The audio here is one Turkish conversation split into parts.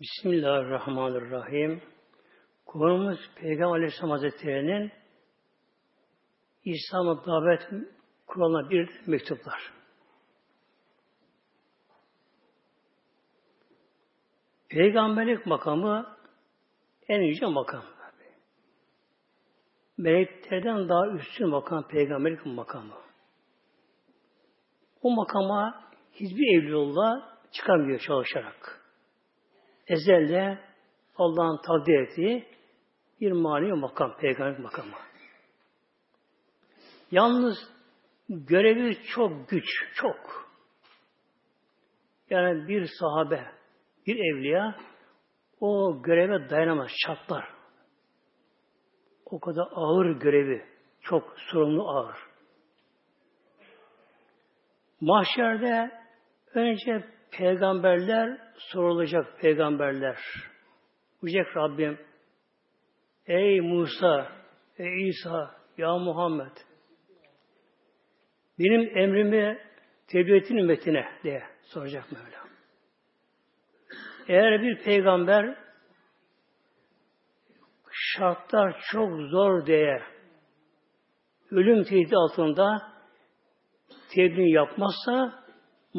Bismillahirrahmanirrahim. Konumuz Peygamber Aleyhisselam Hazretleri'nin İslam'a davet kuralına bir mektuplar. Peygamberlik makamı en yüce makam. Meleklerden daha üstün makam peygamberlik makamı. O makama hiçbir evliyullah çıkamıyor çalışarak ezelde Allah'ın takdir ettiği bir manevi makam, peygamber makamı. Yalnız görevi çok güç, çok. Yani bir sahabe, bir evliya o göreve dayanamaz, çatlar. O kadar ağır görevi, çok sorumlu ağır. Mahşerde önce peygamberler sorulacak peygamberler. Diyecek Rabbim Ey Musa, ey İsa, ya Muhammed benim emrimi tebliğ ettin ümmetine diye soracak Mevla. Eğer bir peygamber şartlar çok zor diye ölüm tehdidi altında tebliğ yapmazsa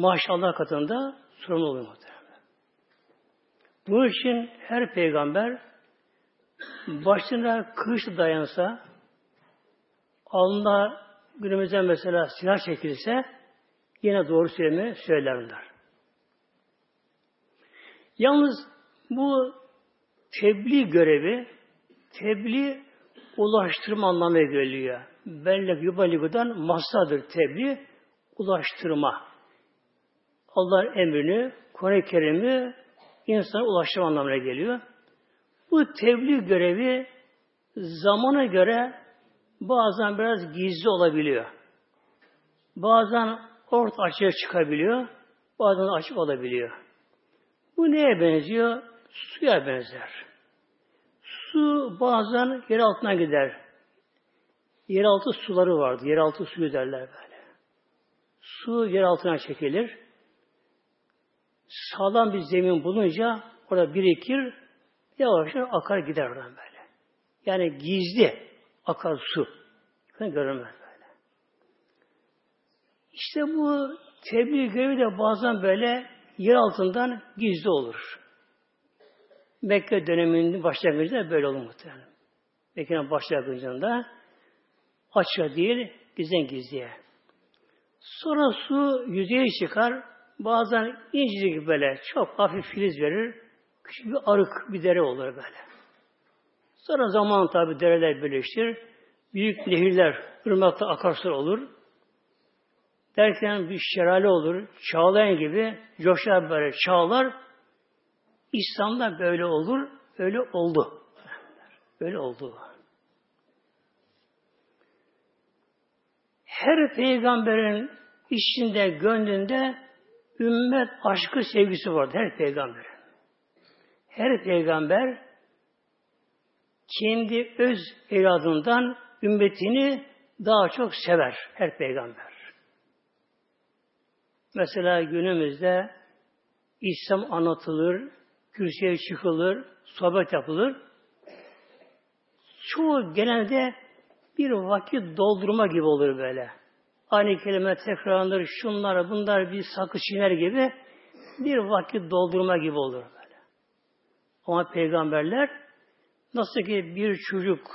maşallah katında sorun olur muhtemelen. Bu için her peygamber başına kılıç dayansa alnına günümüzde mesela silah çekilse yine doğru söylemi söylerler. Yalnız bu tebliğ görevi tebliğ ulaştırma anlamına geliyor. Bellek yubaligudan masadır tebliğ ulaştırma. Allah'ın emrini, Kur'an-ı Kerim'i insana ulaştırma anlamına geliyor. Bu tebliğ görevi zamana göre bazen biraz gizli olabiliyor. Bazen orta açığa çıkabiliyor. Bazen açık olabiliyor. Bu neye benziyor? Suya benzer. Su bazen yer altına gider. Yeraltı suları vardı. Yeraltı suyu derler böyle. Su yer altına çekilir sağlam bir zemin bulunca orada birikir, yavaş yavaş akar gider oradan böyle. Yani gizli akar su. Görünmez böyle. İşte bu tebliğ görevi de bazen böyle yer altından gizli olur. Mekke döneminin başlangıcında böyle olur muhtemelen. Mekke'nin başlangıcında açığa değil, gizden gizliye. Sonra su yüzeye çıkar, Bazen incecik böyle çok hafif filiz verir. Küçük bir arık bir dere olur böyle. Sonra zaman tabi dereler birleşir. Büyük nehirler, ırmakta akarsular olur. Derken bir şelale olur. Çağlayan gibi coşar böyle çağlar. İslam'da böyle olur. Öyle oldu. Böyle oldu. Her peygamberin içinde, gönlünde ümmet aşkı sevgisi vardı her peygamber. Her peygamber kendi öz evladından ümmetini daha çok sever her peygamber. Mesela günümüzde İslam anlatılır, kürsüye çıkılır, sohbet yapılır. Çoğu genelde bir vakit doldurma gibi olur böyle aynı kelime tekrarlanır, şunlar, bunlar bir sakı çiğner gibi bir vakit doldurma gibi olur böyle. Ama peygamberler nasıl ki bir çocuk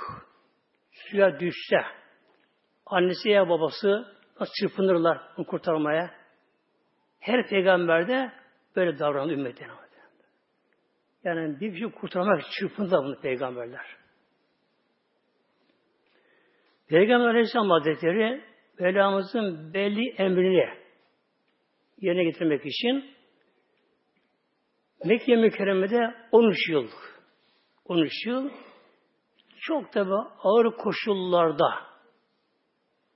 suya düşse annesi ya babası nasıl çırpınırlar onu kurtarmaya. Her peygamberde böyle davranır ümmetine. Yani bir şey kurtarmak çırpındı bunu peygamberler. Peygamber Aleyhisselam Hazretleri Mevlamızın belli emrini yerine getirmek için Mekke mükerremede 13 yıl 13 yıl çok tabi ağır koşullarda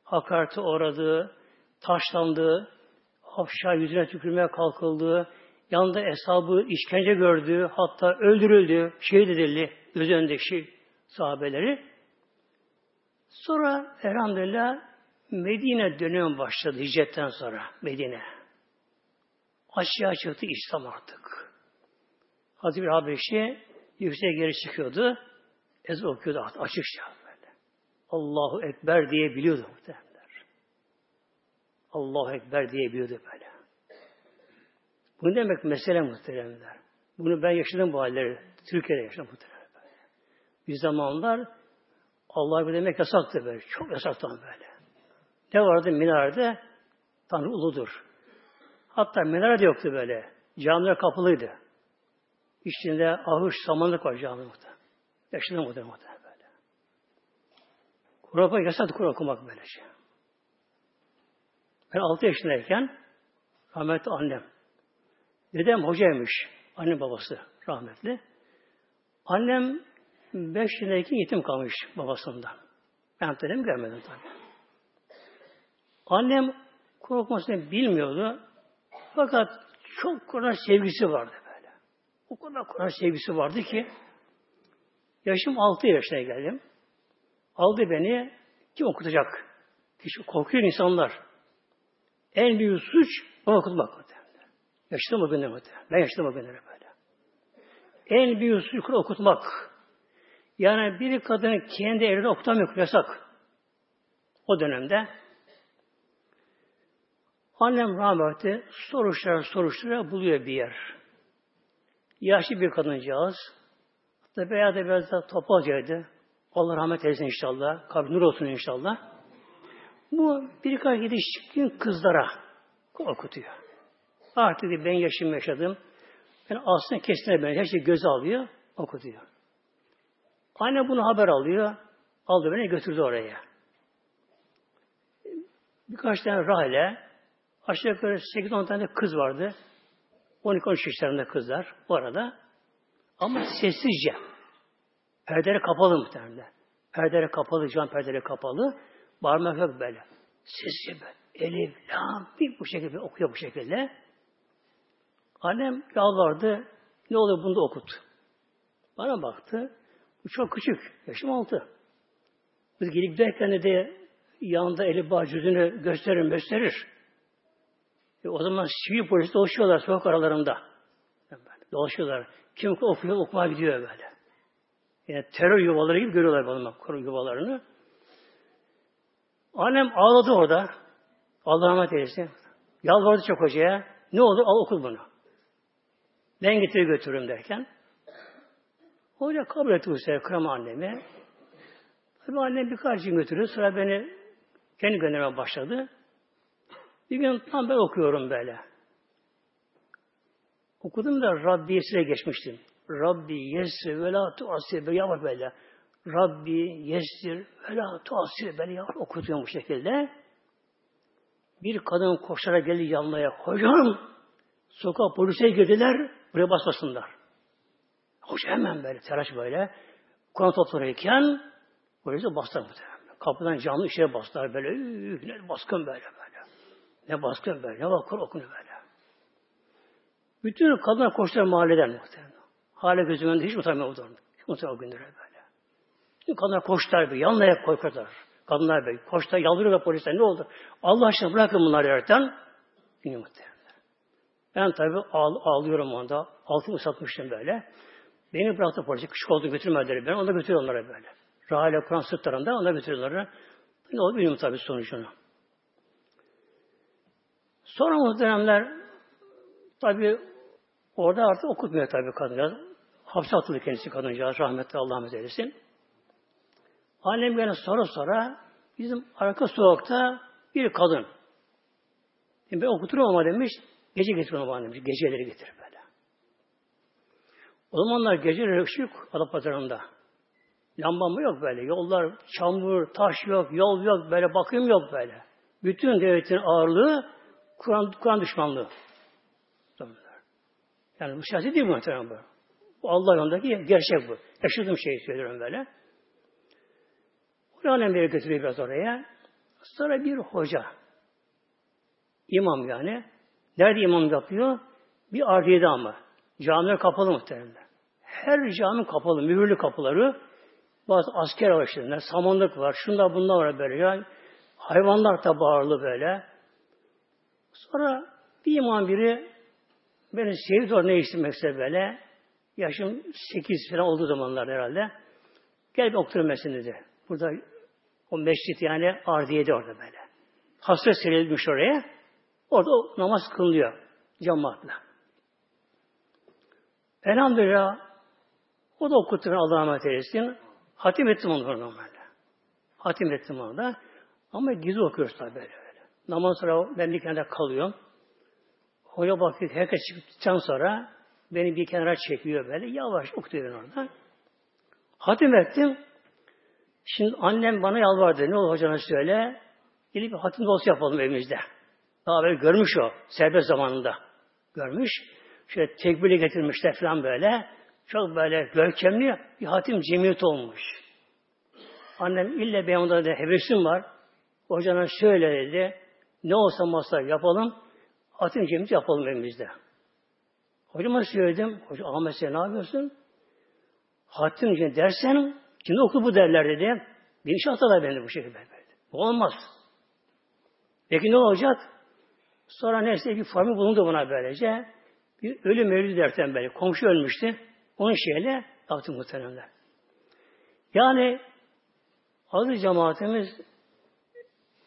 hakarete uğradı, taşlandı, afşa yüzüne tükürmeye kalkıldı, yanında hesabı işkence gördü, hatta öldürüldü, şehit edildi üzerindeki sahabeleri. Sonra elhamdülillah Medine dönemi başladı hicretten sonra Medine. Aşağı çıktı İslam artık. Hazreti bir Habeşi yükseğe geri çıkıyordu. Ez okuyordu açıkça böyle. Allahu Ekber diye biliyordu muhtemelenler. Allahu Ekber diye biliyordu böyle. Bu ne demek mesele muhteremler. Bunu ben yaşadım bu halleri. Türkiye'de yaşadım muhteremler. Bir zamanlar Allah bir demek yasaktı böyle. Çok yasaktan böyle. Ne vardı minarede? Tanrı uludur. Hatta minare yoktu böyle. Camiler kapalıydı. İçinde ahır, samanlık var cami muhtemelen. Yaşlı muhtemelen böyle. Kur'an okumak yasaktı Kur'an okumak böylece. Ben 6 yaşındayken rahmetli annem. Dedem hocaymış. Annem babası rahmetli. Annem 5 yaşındayken yetim kalmış babasından. Ben dedem görmedim tabii. Annem Kur'an okumasını bilmiyordu. Fakat çok Kur'an sevgisi vardı böyle. O kadar Kur'an sevgisi vardı ki yaşım 6 yaşına geldim. Aldı beni kim okutacak? Kişi korkuyor insanlar. En büyük suç onu okutmak. Yaşlı mı günler Ben yaşlı mı günler böyle. En büyük suç Kur'an okutmak. Yani bir kadının kendi evinde okutamıyor yasak. O dönemde Annem rahmetli soruştura soruştura buluyor bir yer. Yaşlı bir kadıncağız. Hatta veya da biraz da topalcaydı. Allah rahmet eylesin inşallah. Kabri nur olsun inşallah. Bu birkaç yetişkin kızlara okutuyor. Artık ben yaşım yaşadım. Ben aslında kesine ben her şeyi göze alıyor, okutuyor. Anne bunu haber alıyor. Aldı beni götürdü oraya. Birkaç tane rahle Aşağı yukarı 8-10 tane kız vardı. 12-13 yaşlarında kızlar bu arada. Ama sessizce. Perdeleri kapalı muhtemelen. Perdeleri kapalı, can perdeleri kapalı. Bağırmak yok böyle. Sessizce böyle. Elif, lam, bir bu şekilde okuyor bu şekilde. Annem yalvardı. Ne olur bunu da okut. Bana baktı. Bu çok küçük. Yaşım altı. Biz gelip derken de yanında eli bağ gösterir gösterir. E o zaman sivil polis dolaşıyorlar sokak aralarında. Dolaşıyorlar. Kim okuyor, okumaya gidiyor böyle. Yani terör yuvaları gibi görüyorlar bana korun yuvalarını. Annem ağladı orada. Allah rahmet eylesin. Yalvardı çok hocaya. Ne olur al okul bunu. Ben getir götürürüm derken. Hoca kabul etti bu sefer kırama annemi. Tabi annem birkaç gün götürüyor. Sonra beni kendi göndermeye başladı. Bir gün tam ben okuyorum böyle. Okudum da Rabbi'ye geçmiştim. Rabbi yessir ve la tuasir böyle yavaş böyle. Rabbi yessir ve la tuasir böyle yavaş okutuyorum bu şekilde. Bir kadın koşarak geldi yanmaya. Hocam sokak polise girdiler buraya basmasınlar. Hoca hemen böyle telaş böyle. Kur'an toplarken polise bastılar muhtemelen. Kapıdan camlı içeri bastılar böyle. Baskın böyle böyle. Ne baskın böyle, ne bakır okunuyor böyle. Bütün kadınlar koştular mahalleden muhtemelen. Hale gözümün önünde hiç utanmıyor o durumda. Hiç utanmıyor o günlere böyle. Bütün kadınlar koştular bir, yanına hep korkuyorlar. Kadınlar böyle koştular, yalvarıyorlar polisten. Ne oldu? Allah aşkına bırakın bunları yerden. Yine muhtemelen. Ben tabi ağ, ağlıyorum onda. Altımı satmıştım böyle. Beni bıraktı polise. Küçük oldu götürmediler beni. Onu götürüyor onlara böyle. Rahale Kur'an sırtlarında ona götürüyorlar. Ne oldu bilmiyorum tabi sonucunu. Sonra muhteremler tabi orada artık okutmuyor tabi kadıncağız. Hapse atıldı kendisi kadıncağız. Rahmetli Allah eylesin. Annem gene sonra sonra bizim arka sokakta bir kadın. Ben okuturum ama demiş. Gece getiriyorum annem. Geceleri getir böyle. O zamanlar geceleri ışık Adapazarı'nda. Lamba mı yok böyle. Yollar çamur, taş yok, yol yok, böyle bakım yok böyle. Bütün devletin ağırlığı Kur'an Kur'an düşmanlığı. Yani bu siyaset değil muhtemelen bu. Bu Allah yolundaki gerçek bu. Yaşadığım şeyi söylüyorum böyle. Kur'an beri götürüyor biraz oraya. Sonra bir hoca, imam yani, nerede imam yapıyor? Bir ardiyede ama. Camiler kapalı muhtemelen. Her cami kapalı, mühürlü kapıları. Bazı asker araçlarında, samanlık var, şunda bunlar var böyle. Ya. Hayvanlar da bağırlı böyle. Sonra bir imam biri beni sevdi orada ne istemekse böyle Yaşım 8 falan olduğu zamanlar herhalde. Gel bir otur dedi. Burada o mescit yani Ardiye'de orada böyle. Hasret serilmiş oraya. Orada namaz kılınıyor cemaatle. Elhamdülillah o da okuttu Allah'a emanet eylesin. Hatim ettim onu normalde. Hatim ettim onu da. Ama gizli okuyoruz tabi böyle. Namaz sonra ben bir kenara kalıyorum. Hoca bakıyor herkes çıktıktan sonra beni bir kenara çekiyor böyle. Yavaş okutuyor orada. Hatim ettim. Şimdi annem bana yalvardı. Ne olur hocana söyle. Bir hatim dolusu yapalım evimizde. Daha böyle görmüş o. Serbest zamanında. Görmüş. Şöyle tekbirle getirmişler falan böyle. Çok böyle görkemli bir hatim cemiyet olmuş. Annem ille benim onda da hevesim var. Hocana şöyle dedi. Ne olsa masraf yapalım. Hatim cemiyet yapalım evimizde. Hocama söyledim. Hoca Ahmet sen ne yapıyorsun? Hatim cemiyet dersen kim oku bu derler dedi. Bir iş atalar beni bu şekilde. Bu olmaz. Peki ne olacak? Sonra neyse bir formül bulundu buna böylece. Bir ölüm öldü derken böyle. Komşu ölmüştü. Onun şeyle yaptı muhteremler. Yani aziz cemaatimiz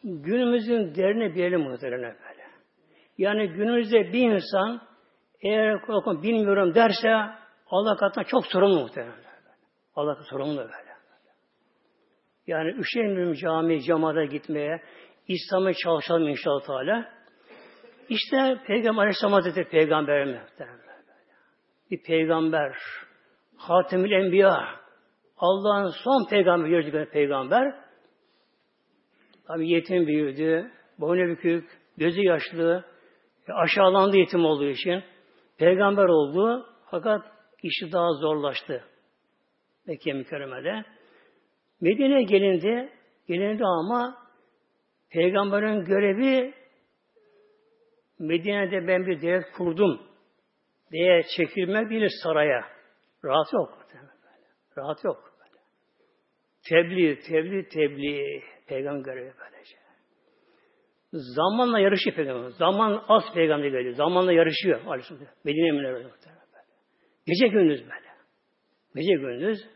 günümüzün derine bir muhteremler böyle. Yani günümüzde bir insan eğer korkun bilmiyorum derse Allah katına çok sorumlu muhteremler. Allah sorumlu böyle. Yani üşenmiyorum cami, cemaate gitmeye, İslam'a çalışalım inşallah Teala. İşte Peygamber Aleyhisselam Hazretleri Peygamber mi? Bir peygamber. Hatemül Enbiya. Allah'ın son peygamber, gördük peygamber. Tabi yetim büyüdü, boynu bükük, gözü yaşlı, aşağılandı yetim olduğu için. Peygamber oldu fakat işi daha zorlaştı. Mekke mükerremede. Medine'ye gelindi, gelindi ama peygamberin görevi Medine'de ben bir devlet kurdum diye çekilmek değil saraya. Rahat yok. Rahat yok. Tebliğ, tebliğ, tebliğ. Peygamber görevi böylece. Zamanla yarışıyor peygamber. Zaman az peygamber geliyor. Zamanla yarışıyor. Aleyhisselam. Medine Münevvere Gece gündüz böyle. Gece gündüz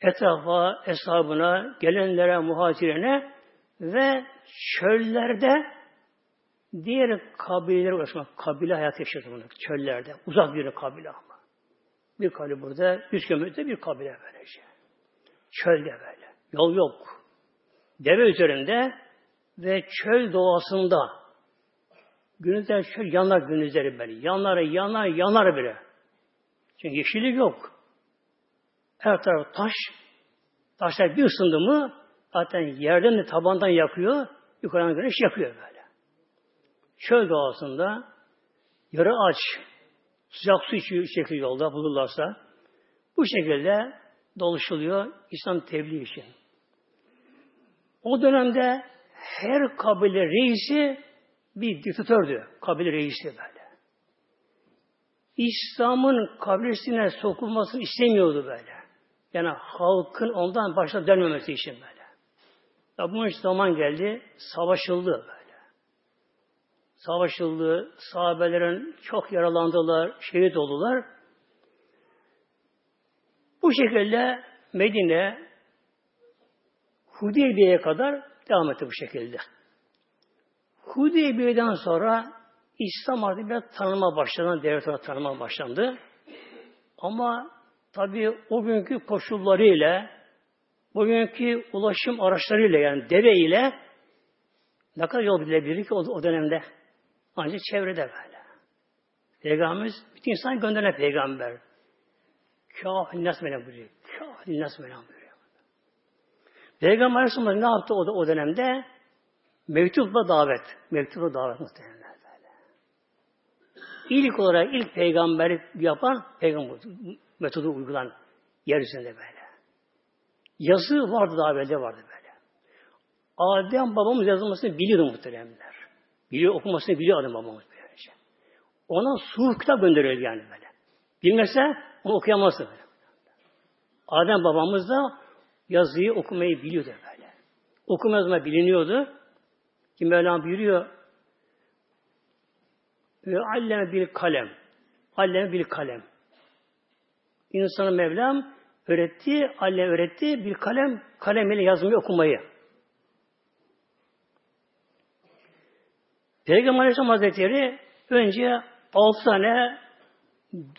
etrafa, hesabına, gelenlere, muhacirine ve çöllerde diğer kabilelere ulaşmak. Kabile hayat yaşadı bunu çöllerde. Uzak bir kabile ama. Bir kabile burada, yüz kilometre bir kabile böylece. Çölde böyle. Yol yok. Deve üzerinde ve çöl doğasında gündüzler çöl yanar gündüzleri böyle. Yanları yanar yanar bile. Çünkü yeşillik yok. Her taraf taş. Taşlar bir ısındı mı zaten yerden de tabandan yakıyor. Yukarıdan güneş yakıyor böyle. Çöl doğasında yarı aç sıcak su içiyor şekli yolda bulurlarsa bu şekilde doluşuluyor İslam tebliğ için. O dönemde her kabile reisi bir diktatördü. Kabile reisi böyle. İslam'ın kabilesine sokulmasını istemiyordu böyle. Yani halkın ondan başına dönmemesi için böyle. Ya bunun için zaman geldi, savaşıldı böyle. Savaşıldı, sahabelerin çok yaralandılar, şehit oldular. Bu şekilde Medine Hudeybiye'ye kadar devam etti bu şekilde. Hudeybiye'den sonra İslam artık biraz tanıma başladı, devlet olarak tanıma başlandı. Ama tabi o günkü koşullarıyla, bugünkü ulaşım araçlarıyla yani deve ile ne kadar yol gidilebilir ki o, o dönemde? Ancak çevrede böyle. Peygamberimiz bütün insan gönderen peygamber. Kâhil nas melen buyuruyor. Kâhil nas melen buyuruyor. Peygamber Aleyhisselam ne yaptı o, o dönemde? Mektupla davet. Mektupla davet muhtemelen böyle. İlk olarak ilk peygamberlik yapan peygamber metodu uygulan yeryüzünde böyle. Yazı vardı daha evvelde vardı böyle. Adem babamız yazılmasını biliyordu muhteremler. Biliyor okumasını biliyor Adem babamız böylece. Ona suh kitap gönderiyor yani böyle. Bilmese onu okuyamazdı böyle. Adem babamız da yazıyı okumayı biliyordu böyle. Okuma yazma biliniyordu. Ki Mevlam buyuruyor ve alleme bir kalem. Alleme bir kalem. insanı Mevlam öğretti, Allah öğretti bir kalem, kalem ile yazmayı okumayı. Peygamber Aleyhisselam Hazretleri önce altı tane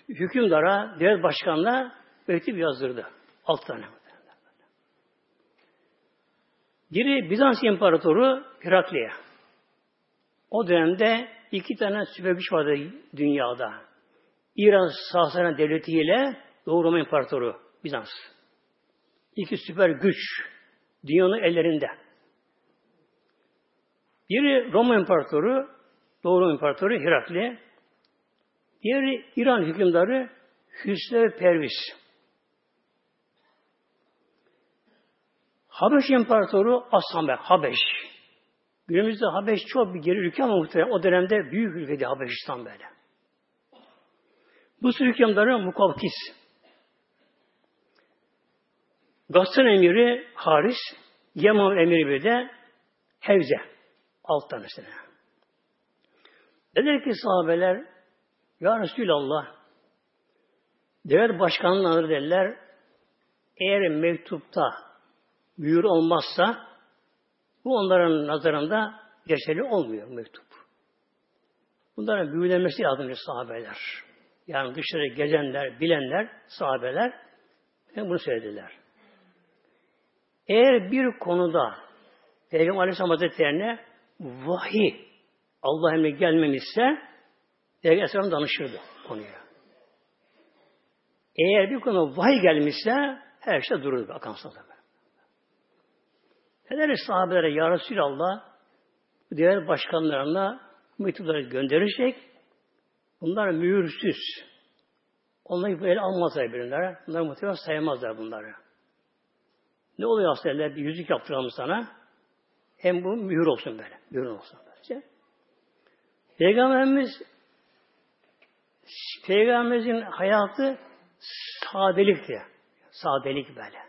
hükümdara, devlet başkanına mektup yazdırdı. Altı tane. Biri Bizans İmparatoru Herakli'ye. O dönemde iki tane süper güç vardı dünyada. İran Sasana Devleti ile Doğu Roma İmparatoru Bizans. İki süper güç dünyanın ellerinde. Biri Roma İmparatoru, Doğu Roma İmparatoru Herakli. Diğeri İran hükümdarı Hüsrev Perviz. Habeş İmparatoru Aslan Habeş. Günümüzde Habeş çok bir geri ülke ama muhtemelen o dönemde büyük ülkeydi Habeşistan böyle. Bu sürü hükümdarı Mukavkis. Gassan emiri Haris, Yaman emiri bir de Hevze. Alt tanesine. Dediler ki sahabeler, Ya Resulallah, devlet başkanları derler, eğer mektupta büyür olmazsa bu onların nazarında geçerli olmuyor mektup. Bunların büyülenmesi lazım sahabeler. Yani dışarı gezenler, bilenler, sahabeler bunu söylediler. Eğer bir konuda Peygamber Aleyhisselam Hazretlerine vahiy Allah emri gelmemişse Peygamber Aleyhisselam danışırdı konuya. Eğer bir konu vahiy gelmişse her şey dururdu akan sağda. Neler sahabelere Ya Resulallah diğer başkanlarına mektupları gönderecek. Bunlar mühürsüz. Onları böyle almazlar birbirine. Bunlar muhtemelen sayamazlar bunları. Ne oluyor aslında? Bir yüzük yaptıralım sana. Hem bu mühür olsun böyle. Mühür olsun böylece. Peygamberimiz Peygamberimizin hayatı sadelikti. Sadelik böyle.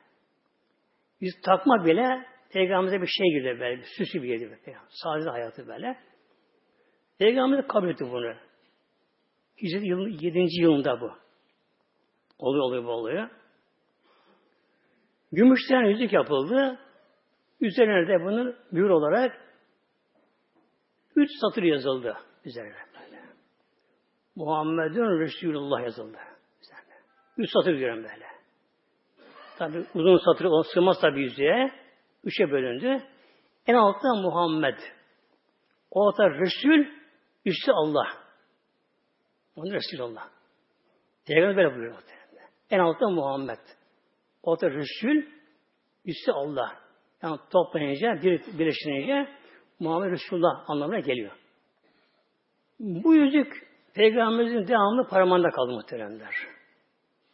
Biz takma bile Peygamberimize bir şey girdi böyle, bir süsü bir girdi. Sade hayatı böyle. Peygamber kabul etti bunu. Hicret yılın, 7. yılında bu. Oluyor oluyor bu oluyor. Gümüşten yüzük yapıldı. Üzerine de bunun mühür olarak üç satır yazıldı üzerine böyle. Muhammedun Resulullah yazıldı. Üzerine. Üç satır görün böyle. Tabi uzun satır sığmaz tabi yüzeye. Üçe bölündü. En altta Muhammed. O altta Resul, üstü Allah. Onu Resulullah. Peygamber böyle buyuruyor. En altta Muhammed. O altta Resul, üstü Allah. Yani toplayınca, bir, birleştirince Muhammed Resulullah anlamına geliyor. Bu yüzük Peygamberimizin devamlı parmağında kaldı muhteremler.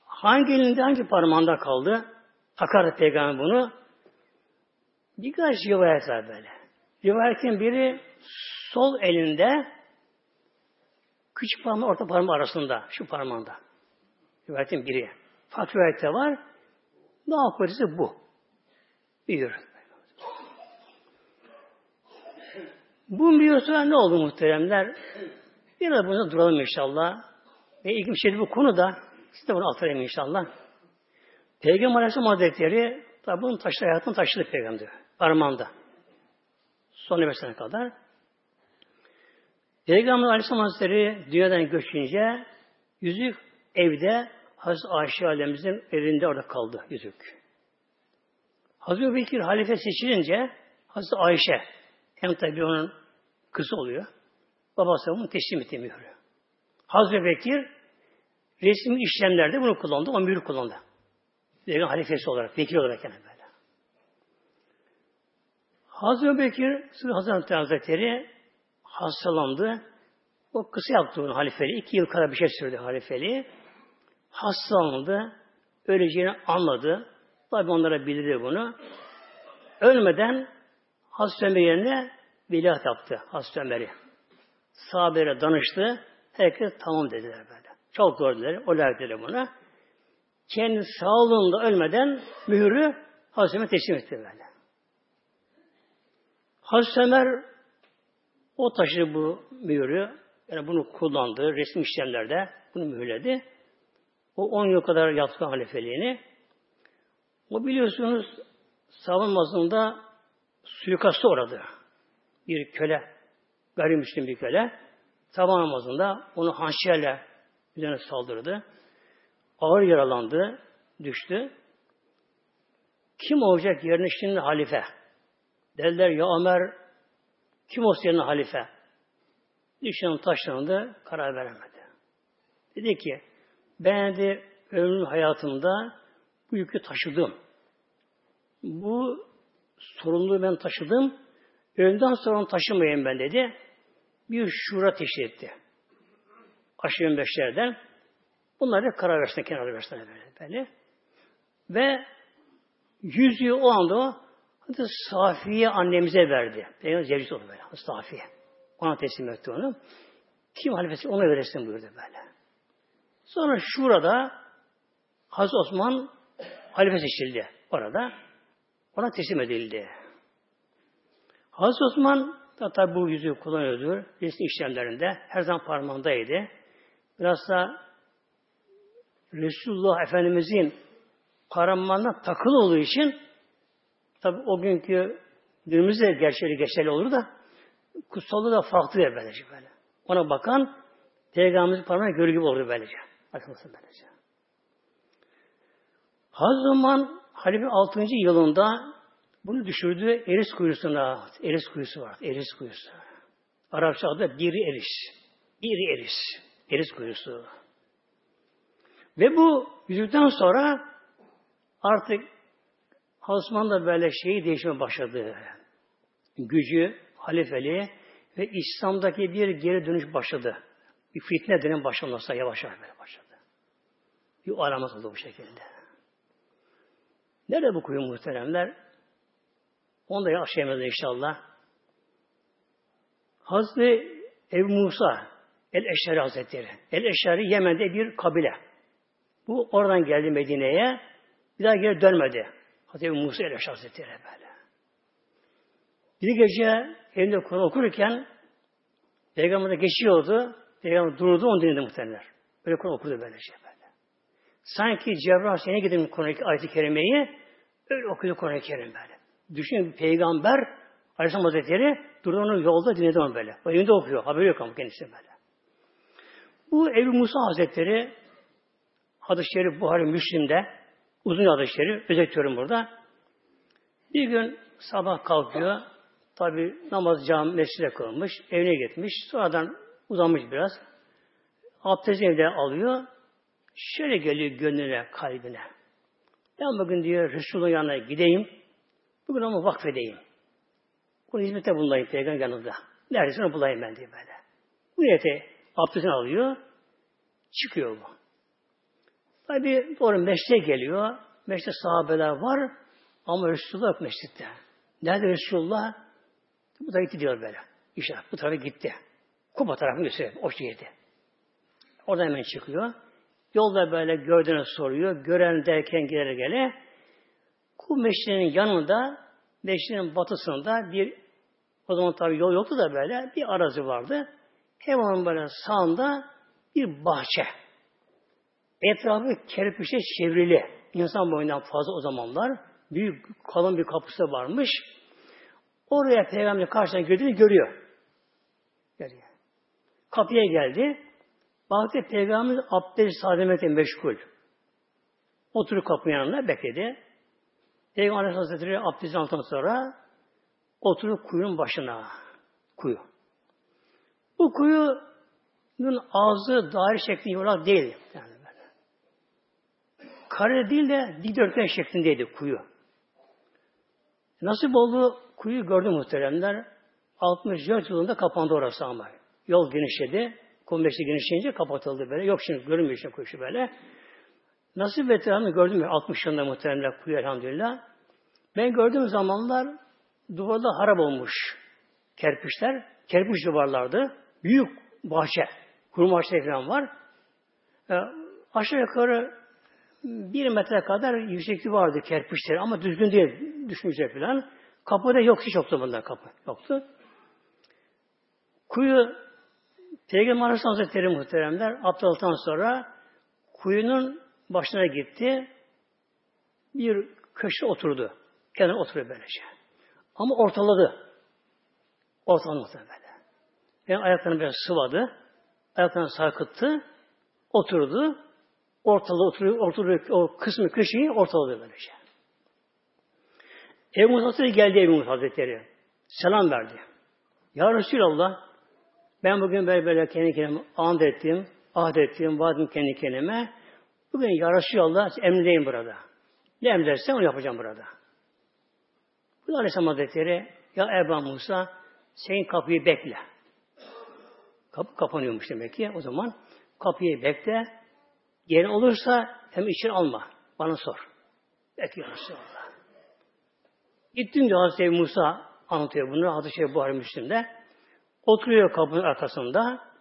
Hangi elinde hangi parmağında kaldı? Takar Peygamber bunu. Birkaç rivayet var böyle. Rivayetin biri sol elinde küçük parmağı orta parmağı arasında, şu parmağında. Rivayetin biri. Farklı rivayette var. Ne yapıyorsa bu. Büyür. Bu biliyorsa ne oldu muhteremler? Biraz buna duralım inşallah. Ve ilk bir şey bu konuda size bunu aktarayım inşallah. Peygamber Aleyhisselam Hazretleri tabi bunun taşlı hayatını taşıdı peygamber parmağında. Son nefesine kadar. Peygamber Aleyhisselam Hazretleri dünyadan göçünce yüzük evde Hazreti Ayşe Alemimizin evinde orada kaldı yüzük. Hazreti Bekir halife seçilince Hazreti Ayşe hem tabi onun kızı oluyor. Babası onu teslim etti mührü. Hazreti Bekir resmi işlemlerde bunu kullandı. O mührü kullandı. Peygamber halifesi olarak, vekil olarak yani. Hazreti Bekir Hazreti Hazretleri hastalandı. O kısa yaptı onu halifeli. İki yıl kadar bir şey sürdü halifeli. Hastalandı. Öleceğini anladı. Tabi onlara bildirdi bunu. Ölmeden Hazreti Ömer yerine veliaht yaptı Hazreti Ömer'i. Sahabelere danıştı. Herkes tamam dediler böyle. Çok gördüler. O dediler buna. Kendi sağlığında ölmeden mührü Hazreti Ömer teslim etti böyle. Hazreti Ömer o taşı bu mühürü yani bunu kullandı resim işlemlerde bunu mühürledi. O 10 yıl kadar yaptı halifeliğini. O biliyorsunuz savunmasında suikastı uğradı. Bir köle, gayrimüslim bir köle. Sabah namazında onu hançerle üzerine saldırdı. Ağır yaralandı, düştü. Kim olacak yerine şimdi halife? Dediler ya Ömer kim olsun yerine halife? Düşünün taşlandı, karar veremedi. Dedi ki ben de ömrüm hayatımda bu yükü taşıdım. Bu sorumluluğu ben taşıdım. Önden sonra onu taşımayayım ben dedi. Bir şura teşkil etti. Aşırı beşlerden. Bunları karar versin, kenara versin böyle. böyle. Ve yüzüğü o anda o Hadi Safiye annemize verdi. Peygamber zevcisi oldu böyle. Safiye. Ona teslim etti onu. Kim halifesi ona verirsin buyurdu böyle. Sonra şurada Hazreti Osman halife seçildi orada. Ona teslim edildi. Hazreti Osman da tabi bu yüzüğü kullanıyordu. Resmi işlemlerinde. Her zaman parmağındaydı. Biraz da Resulullah Efendimizin parmağına takılı olduğu için tabi o günkü günümüzde gerçeği geçerli olur da kutsallığı da farklı böylece böyle. Ona bakan Peygamberimizin parmağına görü gibi olur böylece. Bakılsın böylece. Hazreti Halife 6. yılında bunu düşürdü Eris kuyusuna. Eris kuyusu var. Eris kuyusu. Arapça adı bir eris. Bir eris. Eris kuyusu. Ve bu yüzükten sonra artık Osman da böyle şeyi değişmeye başladı. Gücü, halifeliği ve İslam'daki bir geri dönüş başladı. Bir fitne dönem başlaması yavaş yavaş böyle başladı. Bir alamet oldu bu şekilde. Nerede bu kuyu muhteremler? Onu da yaşayamaz inşallah. Hazreti Ebu Musa El-Eşari Hazretleri. El-Eşari Yemen'de bir kabile. Bu oradan geldi Medine'ye. Bir daha geri dönmedi. Hazreti Musa El-Eşari Hazretleri böyle. Bir gece elinde Kur'an okurken Peygamber'de geçiyordu. Peygamber durdu, onu dinledi muhtemelen. Böyle Kur'an okurdu böylece böyle. Sanki Cebrail seni gidin Kur'an-ı ayet-i kerimeyi öyle okudu Kur'an-ı Kerim böyle. Düşünün peygamber Aleyhisselam Hazretleri durdu onu yolda dinledi onu böyle. O evinde okuyor. Haberi yok ama kendisi böyle. Bu Ebu Musa Hazretleri hadis-i şerif Buhari Müslim'de uzun hadis-i şerif özetiyorum burada. Bir gün sabah kalkıyor. Tabi namaz cami mescide kılmış. Evine gitmiş. Sonradan uzanmış biraz. Abdest evde alıyor. Şöyle geliyor gönlüne, kalbine. Ben bugün diyor Resulullah'ın yanına gideyim. Bugün onu vakfedeyim. Bunu hizmete bulunayım peygamber yanında. Neredeyse onu bulayım ben diye böyle. Bu niyete abdestini alıyor. Çıkıyor bu. Tabi doğru meşte geliyor. Meşte sahabeler var. Ama Resulullah yok meşritte. Nerede Resulullah? Bu da gitti diyor böyle. İşte bu tarafa gitti. Kuba tarafını gösteriyor. O şehirde. Oradan hemen çıkıyor. Yolda böyle gördüğünü soruyor. Gören derken gider gele. Ku meşrinin yanında meşrinin batısında bir o zaman tabi yol yoktu da böyle bir arazi vardı. Hemen böyle sağında bir bahçe. Etrafı kerpiçe çevrili. İnsan boyundan fazla o zamanlar. Büyük kalın bir kapısı varmış. Oraya peygamber karşısına girdiğini görüyor. Görüyor. Kapıya geldi. Baktı peygamber abdest sademete meşgul. Oturup kapının yanında bekledi. Peygamber Hazretleri abdestin altından sonra oturup kuyunun başına. Kuyu. Bu kuyunun ağzı daire şeklinde yuvarlak değil. Yani. Kare değil de dikdörtgen şeklindeydi kuyu. Nasip oldu kuyu gördü muhteremler. 64 yılında kapandı orası ama. Yol genişledi. Kombeşte genişleyince kapatıldı böyle. Yok şimdi görünmüyor şimdi kuyusu böyle. Nasip veteranı gördüm ya 60 yılında muhteremler kuyu elhamdülillah. Ben gördüğüm zamanlar duvarda harap olmuş kerpiçler. Kerpiç duvarlardı. Büyük bahçe. Kurum ağaçları falan var. E, aşağı yukarı bir metre kadar yüksekliği vardı kerpiçleri ama düzgün değil düşmeyecek falan. Kapıda yok hiç yoktu bunda kapı. Yoktu. Kuyu Peygamber Aleyhisselam Hazretleri muhteremler abdestten sonra kuyunun başına gitti. Bir köşe oturdu. Kenara oturuyor böylece. Ama ortaladı. Ortaladı böyle. Yani ayaklarını biraz sıvadı. Ayaklarını sarkıttı. Oturdu. Ortalığı oturuyor, oturuyor, o kısmı köşeyi ortaladı böylece. Ebu Musa Hazretleri geldi Ebu Musa Hazretleri. Selam verdi. Ya Resulallah ben bugün böyle böyle kendi kendime and ettim, ahd ettim, vadim kendi kendime. Bugün Ya Resulallah emredeyim burada. Ne emredersen onu yapacağım burada. Bu Aleyhisselam Hazretleri ya Ebu Musa senin kapıyı bekle. Kapı kapanıyormuş demek ki o zaman. Kapıyı bekle. Yerin olursa hem içeri alma. Bana sor. Bekle Resulallah. Gittim diyor Hazreti Musa anlatıyor bunu. Hadis-i Şerif Buhari Müslim'de. Oturuyor kapının arkasında.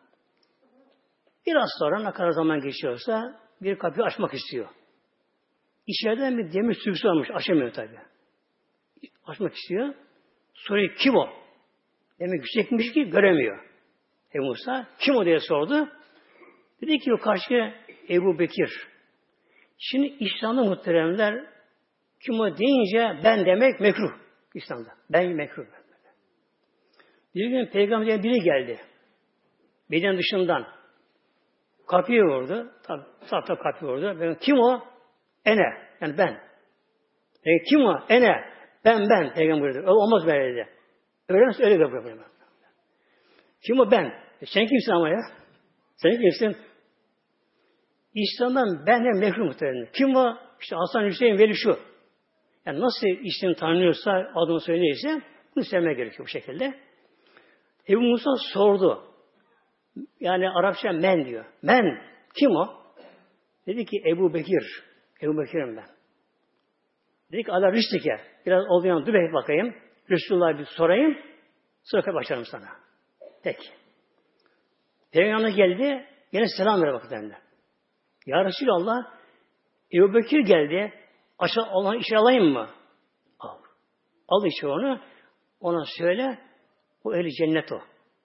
Biraz sonra ne kadar zaman geçiyorsa bir kapıyı açmak istiyor. İçeriden bir demir sürgüsü varmış. Açamıyor tabi. Açmak istiyor. Soruyor kim o? Demek yüksekmiş ki göremiyor. Ebu Musa kim o diye sordu. Dedi ki o karşı Ebu Bekir. Şimdi İslam'da muhteremler kim o deyince ben demek mekruh İslam'da. Ben mekruh. Bir gün peygamberden biri geldi. Beden dışından. Kapıyı vurdu. Tabi sahte kapıyı vurdu. Ben, kim o? Ene. Yani ben. E, kim o? Ene. Ben ben. Peygamber dedi. Olmaz böyle dedi. Öyle mi? Öyle yapıyor. Kim o? Ben. E, sen kimsin ama ya? Sen kimsin? İslam'dan ben de mehrum muhtemelen. Kim o? İşte Hasan Hüseyin Veli şu. Yani nasıl ismini tanıyorsa, adını söyleyirse bunu sevmeye gerekiyor bu şekilde. Ebu Musa sordu. Yani Arapça men diyor. Men. Kim o? Dedi ki Ebu Bekir. Ebu Bekir'im ben. Dedi ki Allah rüştike. Biraz oldu dur bakayım. Resulullah'a bir sorayım. Sonra başlarım sana. Peki. Peygamber geldi. Yine selam ver bakın Ya Resulallah Ebu Bekir geldi. Aşağı olan işe alayım mı? Al. Al işe onu. Ona söyle. O eli cennet o.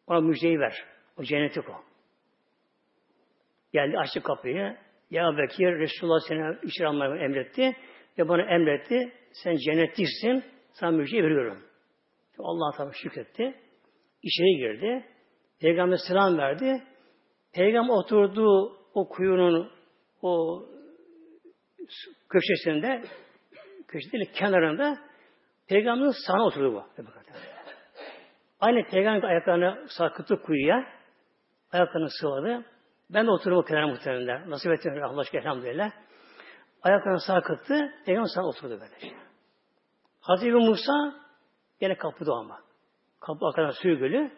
Ona müjdeyi ver. O cenneti o. Geldi açtı kapıyı. Ya Bekir Resulullah seni içeri almayı emretti. Ve bana emretti. Sen cennetliksin. Sana müjdeyi veriyorum. Allah tabi şükretti. İçeri girdi. Peygamber selam verdi. Peygamber oturduğu o kuyunun o köşesinde köşede kenarında Peygamberin sağına oturdu bu. Aynı Peygamber ayaklarını sarkıttı kuyuya. Ayaklarını sıvadı. Ben de oturdum o kenara muhtemelen. Nasip etti Allah aşkına elhamdülillah. Ayaklarını sarkıttı. Peygamber sana oturdu böyle. Hazreti Musa yine kapıda ama. Kapı arkadan sürgülü.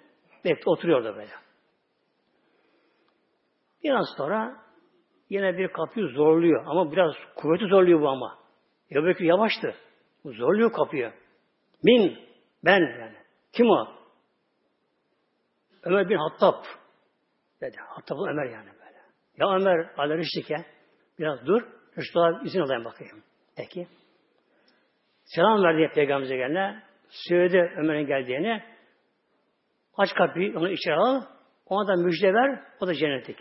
Bekle oturuyor da böyle. Biraz sonra yine bir kapıyı zorluyor. Ama biraz kuvveti zorluyor bu ama. Ya belki yavaştı. Zorluyor kapıyı. Min, ben yani. Kim o? Ömer bin Hattab dedi. Hattab Ömer yani böyle. Ya Ömer ala rüştike biraz dur. Resulullah izin alayım bakayım. Peki. Selam verdi Peygamber'e gelene. Söyledi Ömer'in geldiğini. Aç kapıyı, onu içeri al. Ona da müjde ver. O da cennetlik.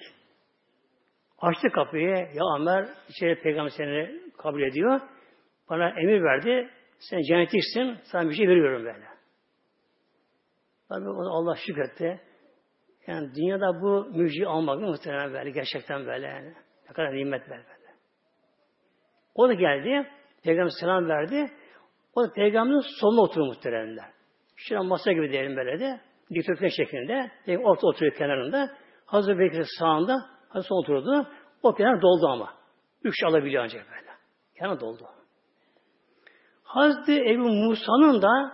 Açtı kapıyı. Ya Ömer içeri peygamber seni kabul ediyor. Bana emir verdi. Sen cennetliksin. Sana müjde veriyorum böyle. Tabi o Allah şükretti. Yani dünyada bu müjdeyi almak muhtemelen böyle. Gerçekten böyle yani. Ne kadar nimet böyle. O da geldi. Peygamber selam verdi. O da peygamberin soluna oturuyor muhteremler. Şurada masa gibi diyelim böyle de. Dikdörtgen şeklinde. Peygamber orta oturuyor kenarında. Hazreti Bekir sağında. Hazreti sol oturdu. O kenar doldu ama. Üç alabiliyor ancak böyle. Kenar doldu. Hazreti Ebu Musa'nın da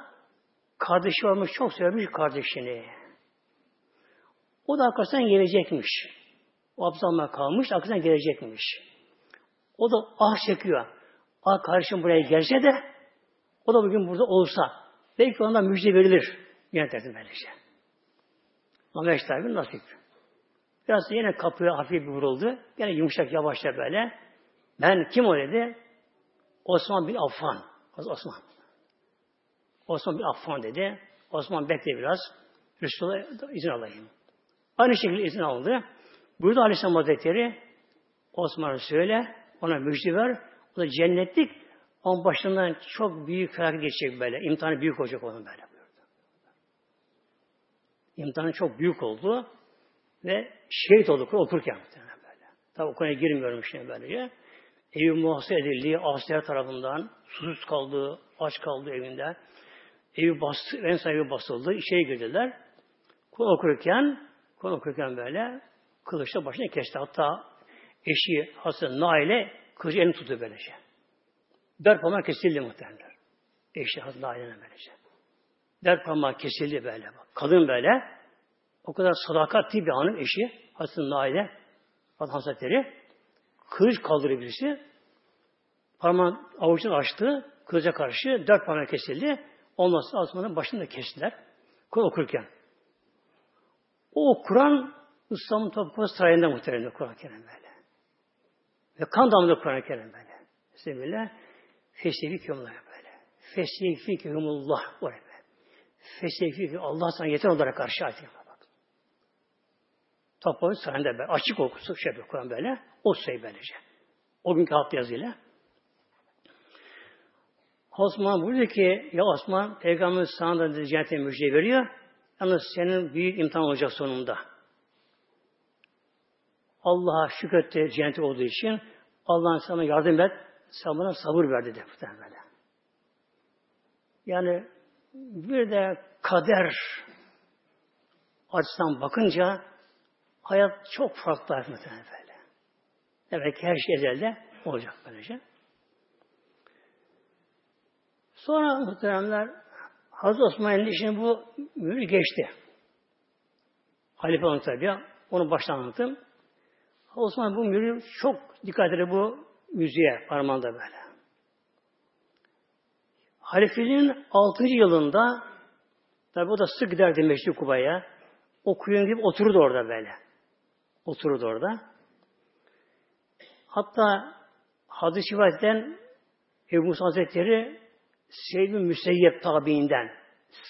kardeşi varmış. Çok sevmiş kardeşini. O da arkasından gelecekmiş. O abzalma kalmış. Arkasından gelecekmiş. O da ah çekiyor. Ah kardeşim buraya gelse de o da bugün burada olsa belki ona müjde verilir. Yine derdim böylece. Ama işte nasip. Biraz yine kapıya hafif bir vuruldu. Yine yumuşak yavaşça böyle. Ben kim o dedi? Osman bin Affan. Osman. Osman bin Affan dedi. Osman bekle biraz. Resulullah izin alayım. Aynı şekilde izin aldı. Burada Aleyhisselam Hazretleri Osman'a söyle, Ona müjde ver. O da cennetlik. Onun başından çok büyük felaket geçecek böyle. İmtihanı büyük olacak onun böyle. İmtihanı çok büyük oldu. Ve şehit olduk okurken böyle. Tabi o konuya girmiyorum şimdi böylece. Evi muhasebe edildi, asler tarafından susuz kaldı, aç kaldı evinde. Evi bastı, en sahibi basıldı, içeri girdiler. Kur'an okurken, Kur'an okurken böyle kılıçla başına kesti. Hatta eşi Hasan Nail'e kılıcı elini tuttu böylece. Dört parmak kesildi muhtemelen. Eşi Hasan Nail'e böylece. Dört parmak kesildi böyle. Kadın böyle. O kadar sadakatli bir hanım eşi Hasan Nail'e Hazretleri kılıç kaldırıyor birisi. Parmağın avucunu açtı. Kılıca karşı dört parmak kesildi. Ondan sonra Osman'ın başını da kestiler. Kur'an okurken. O Kur'an İslam'ın toplu sarayında muhtemelen Kur'an-ı Kerim böyle. Ve kan damlıyor Kur'an-ı Kerim böyle. Sebebiyle feslevi yollara böyle. Kümullah böyle. Feslevi Allah sana yeter olarak karşı ayet Toplu sarayında böyle. Açık okusu şey yapıyor Kur'an böyle. O sayı böylece. O günkü alt yazıyla. Osman buyuruyor ki ya Osman Peygamber sana da cennete müjde veriyor. Yalnız senin büyük imtihan olacak sonunda. Allah'a şükretti cenneti olduğu için Allah'ın sana yardım et, sen bana sabır ver dedi. Böyle. Yani bir de kader açısından bakınca hayat çok farklı muhtemelen böyle. Demek ki her şey ezelde olacak böylece. Sonra muhteremler Hazreti Osman'ın işini bu mühür geçti. Halife onu tabi. Onu baştan anlattım. Osman bu mühürü çok dikkat eder bu müziğe parmağında böyle. Halifeliğin 6. yılında tabi o da sık giderdi Meşri Kuba'ya. O kuyun gibi otururdu orada böyle. Otururdu orada. Hatta hadis-i Ebu Musa Hazretleri Seyyid-i Müseyyep tabiinden,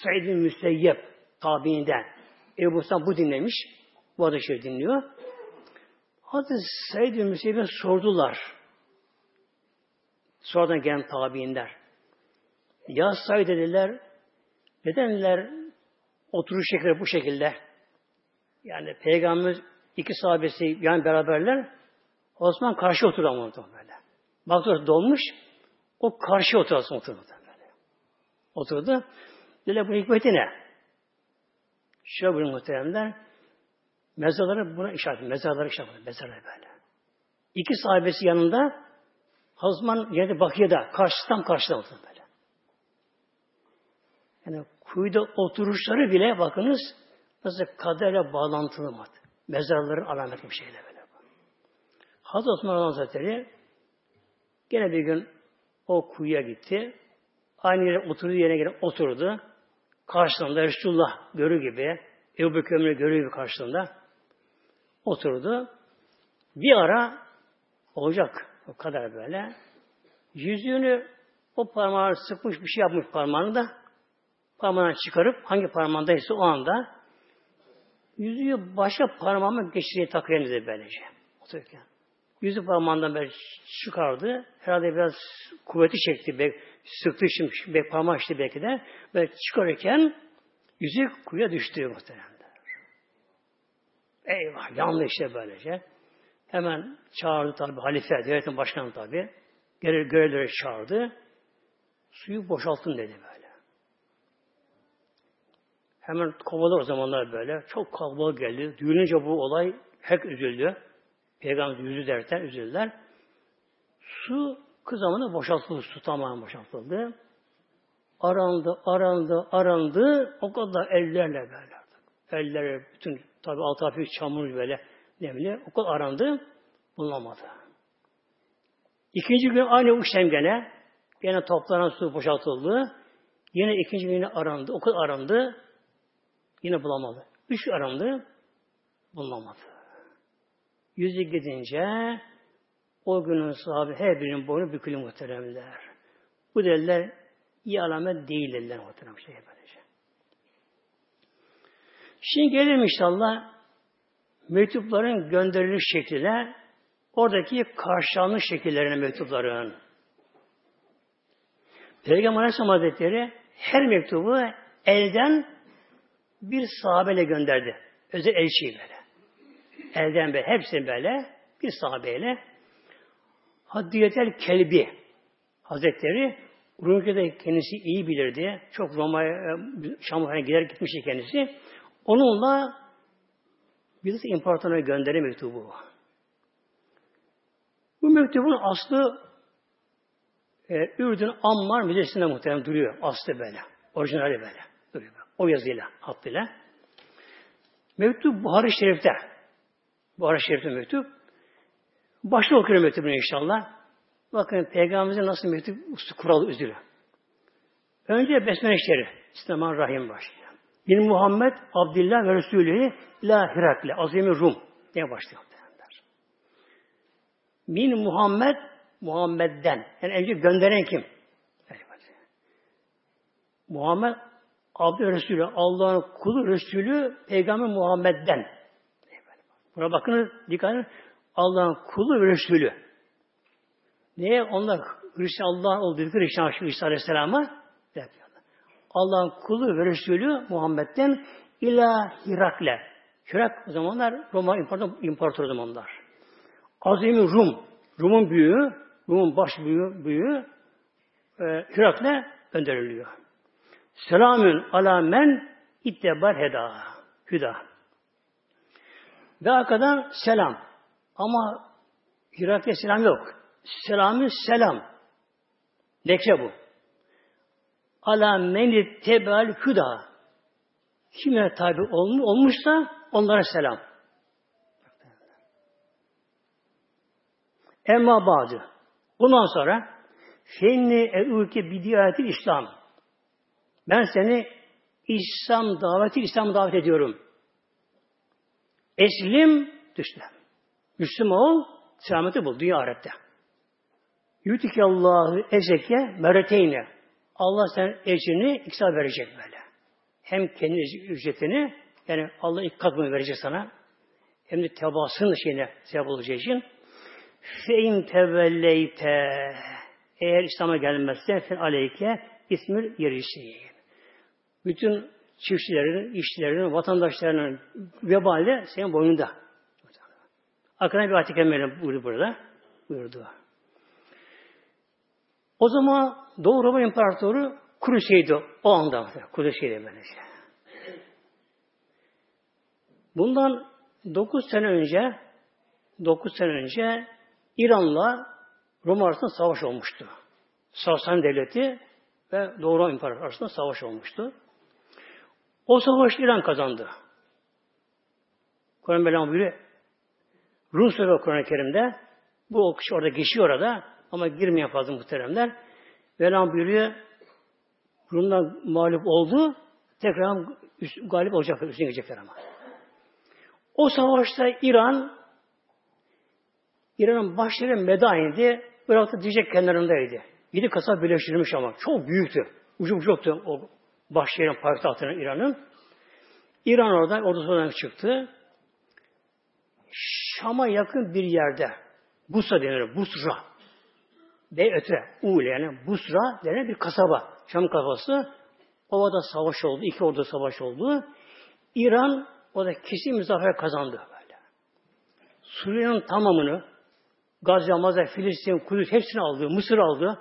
Seyyid-i Müseyyep tabiinden Ebu Musa bu dinlemiş. Bu adı şey dinliyor. Hazreti Seyyid-i Müseyyep'e sordular. Sonradan gelen tabiinler. Ya Said dediler, nedenler oturuş şekilleri bu şekilde? Yani Peygamber iki sahabesi yani beraberler Osman karşı oturdu ama böyle. Baktı dolmuş, o karşı oturdu oturdu oturdu. Dediler bu hikmeti ne? Şöyle buyurun muhteremler. Mezarları buna işaret. Mezarları işaret. Mezarları böyle. İki sahibesi yanında Hazman yerde Bakı'da karşı tam karşıda oturdu böyle. Yani kuyuda oturuşları bile bakınız nasıl kaderle bağlantılı mı? Mezarların alameti bir şeyle böyle. Hazreti Osman Hazretleri gene bir gün o kuyuya gitti. Aynı yere oturduğu yerine gelip oturdu. Karşılığında Resulullah görü gibi, Ebu Bekir'in görü gibi karşılığında oturdu. Bir ara olacak o kadar böyle. Yüzüğünü o parmağı sıkmış bir şey yapmış parmağını da parmağını çıkarıp hangi parmağındaysa o anda yüzüğü başka parmağıma geçirdiği takıyor dedi böylece. Otururken. Yüzü parmağından böyle çıkardı. Herhalde biraz kuvveti çekti sıktı şimdi parmağı işte belki de ve çıkarırken yüzük kuyuya düştü muhtemelen. Eyvah yandı işte böylece. Hemen çağırdı tabi halife, devletin başkanı tabi. Geri görevlere çağırdı. Suyu boşaltın dedi böyle. Hemen kovaladı o zamanlar böyle. Çok kalabalık geldi. Duyulunca bu olay hep üzüldü. Peygamber yüzü derken üzüldüler. Su Kız zamanı boşaltıldı, su tamamen boşaltıldı. Arandı, arandı, arandı. O kadar ellerle böyle. Eller, bütün tabi altı hafif çamur böyle nemli. O kadar arandı. Bulunamadı. İkinci gün aynı uçtem gene. Gene toplanan su boşaltıldı. Yine ikinci gün arandı. O kadar arandı. Yine bulamadı. Üç arandı. Bulamadı. Yüzü gidince o günün sahibi her birinin boynu bükülü muhteremler. Bu derler iyi alamet değil derler muhterem şey böylece. Şimdi gelelim inşallah mektupların gönderiliş şekline oradaki karşılanmış şekillerine mektupların. Peygamber Aleyhisselam Hazretleri her mektubu elden bir sahabeyle gönderdi. Özel elçiyi böyle. Elden böyle, hepsini böyle bir sahabeyle Haddiyetel Kelbi Hazretleri Rumce'de kendisi iyi bilirdi. Çok Roma'ya, Şam'a gider gitmişti kendisi. Onunla Bizans İmparatorluğu'na gönderi mektubu. Bu mektubun aslı e, Ürdün Ammar Müzesi'nde muhtemelen duruyor. Aslı böyle. Orijinali böyle. O yazıyla, hattıyla. Mektup Buhari Şerif'te. Buhari Şerif'te mektup. Başta okuyorum mektubunu inşallah. Bakın Peygamberimizin nasıl mektup kuralı üzülü. Önce Besmele Şerif. Bismillahirrahmanirrahim başlıyor. Bin Muhammed Abdullah ve Resulü ila Hirakle Azimi Rum diye başlıyor. Min Muhammed Muhammed'den. Yani önce gönderen kim? Muhammed Abdü Resulü, Allah'ın kulu Resulü, Peygamber Muhammed'den. Buna bakın, dikkat edin. Allah'ın kulu ve Resulü. Niye? Onlar Hristiyan Allah olduğu Hristiyan İsa Aleyhisselam'a Allah'ın kulu ve Resulü Muhammed'den ila Hirakle. Hirak o zamanlar Roma imparator, imparator zamanlar. Azimi Rum. Rum'un büyüğü, Rum'un baş büyüğü, büyüğü e, Hirakle gönderiliyor. Selamün ala men ittebar heda. Hüda. Ve arkadan selam. Ama Hirak'ta selam yok. Selamü selam. Lekçe bu. Ala meni tebel hüda. Kime tabi olmuşsa onlara selam. Emma bazı. Bundan sonra fenni e'uke bidiyati İslam. Ben seni İslam daveti İslam davet ediyorum. Eslim düşle. Müslüman ol, selameti bul dünya ahirette. Allahu ezeke mereteyne. Allah sen ecrini iksa verecek böyle. Hem kendi ücretini yani Allah ilk katını verecek sana hem de tebasının şeyine sebep olacağı için fein tevelleyte eğer İslam'a gelmezse fen aleyke ismir yerisi. Bütün çiftçilerin, işçilerin, vatandaşlarının vebali senin boynunda. Arkadan bir ayet-i buyurdu burada. Buyurdu. O zaman Doğu Roma İmparatoru Kuruşeydi o anda. Kuruşeydi böylece. Bundan 9 sene önce 9 sene önce İran'la Roma arasında savaş olmuştu. Sasani Devleti ve Doğu Roma İmparatoru arasında savaş olmuştu. O savaş İran kazandı. Kur'an Mevlam buyuruyor. Rum Suresi Kur'an-ı Kerim'de bu o kişi orada geçiyor orada ama girmeyen fazla muhteremler. Mevlam buyuruyor Rumlar mağlup oldu tekrar üst, galip olacaklar, üstüne gelecekler ama. O savaşta İran İran'ın başları Medain'di. Irak'ta Dicle kenarındaydı. Yedi kasap birleştirilmiş ama. Çok büyüktü. Ucu ucuktu o başşehrin payitahtına İran'ın. İran oradan ordusundan çıktı. Şam'a yakın bir yerde Busra denir. Busra. Ve öte. Uğle yani Busra denen bir kasaba. Şam kasabası. Ovada savaş oldu. iki ordu savaş oldu. İran o da kesin bir kazandı böyle. Suriye'nin tamamını Gazze, Mazar, Filistin, Kudüs hepsini aldı. Mısır aldı.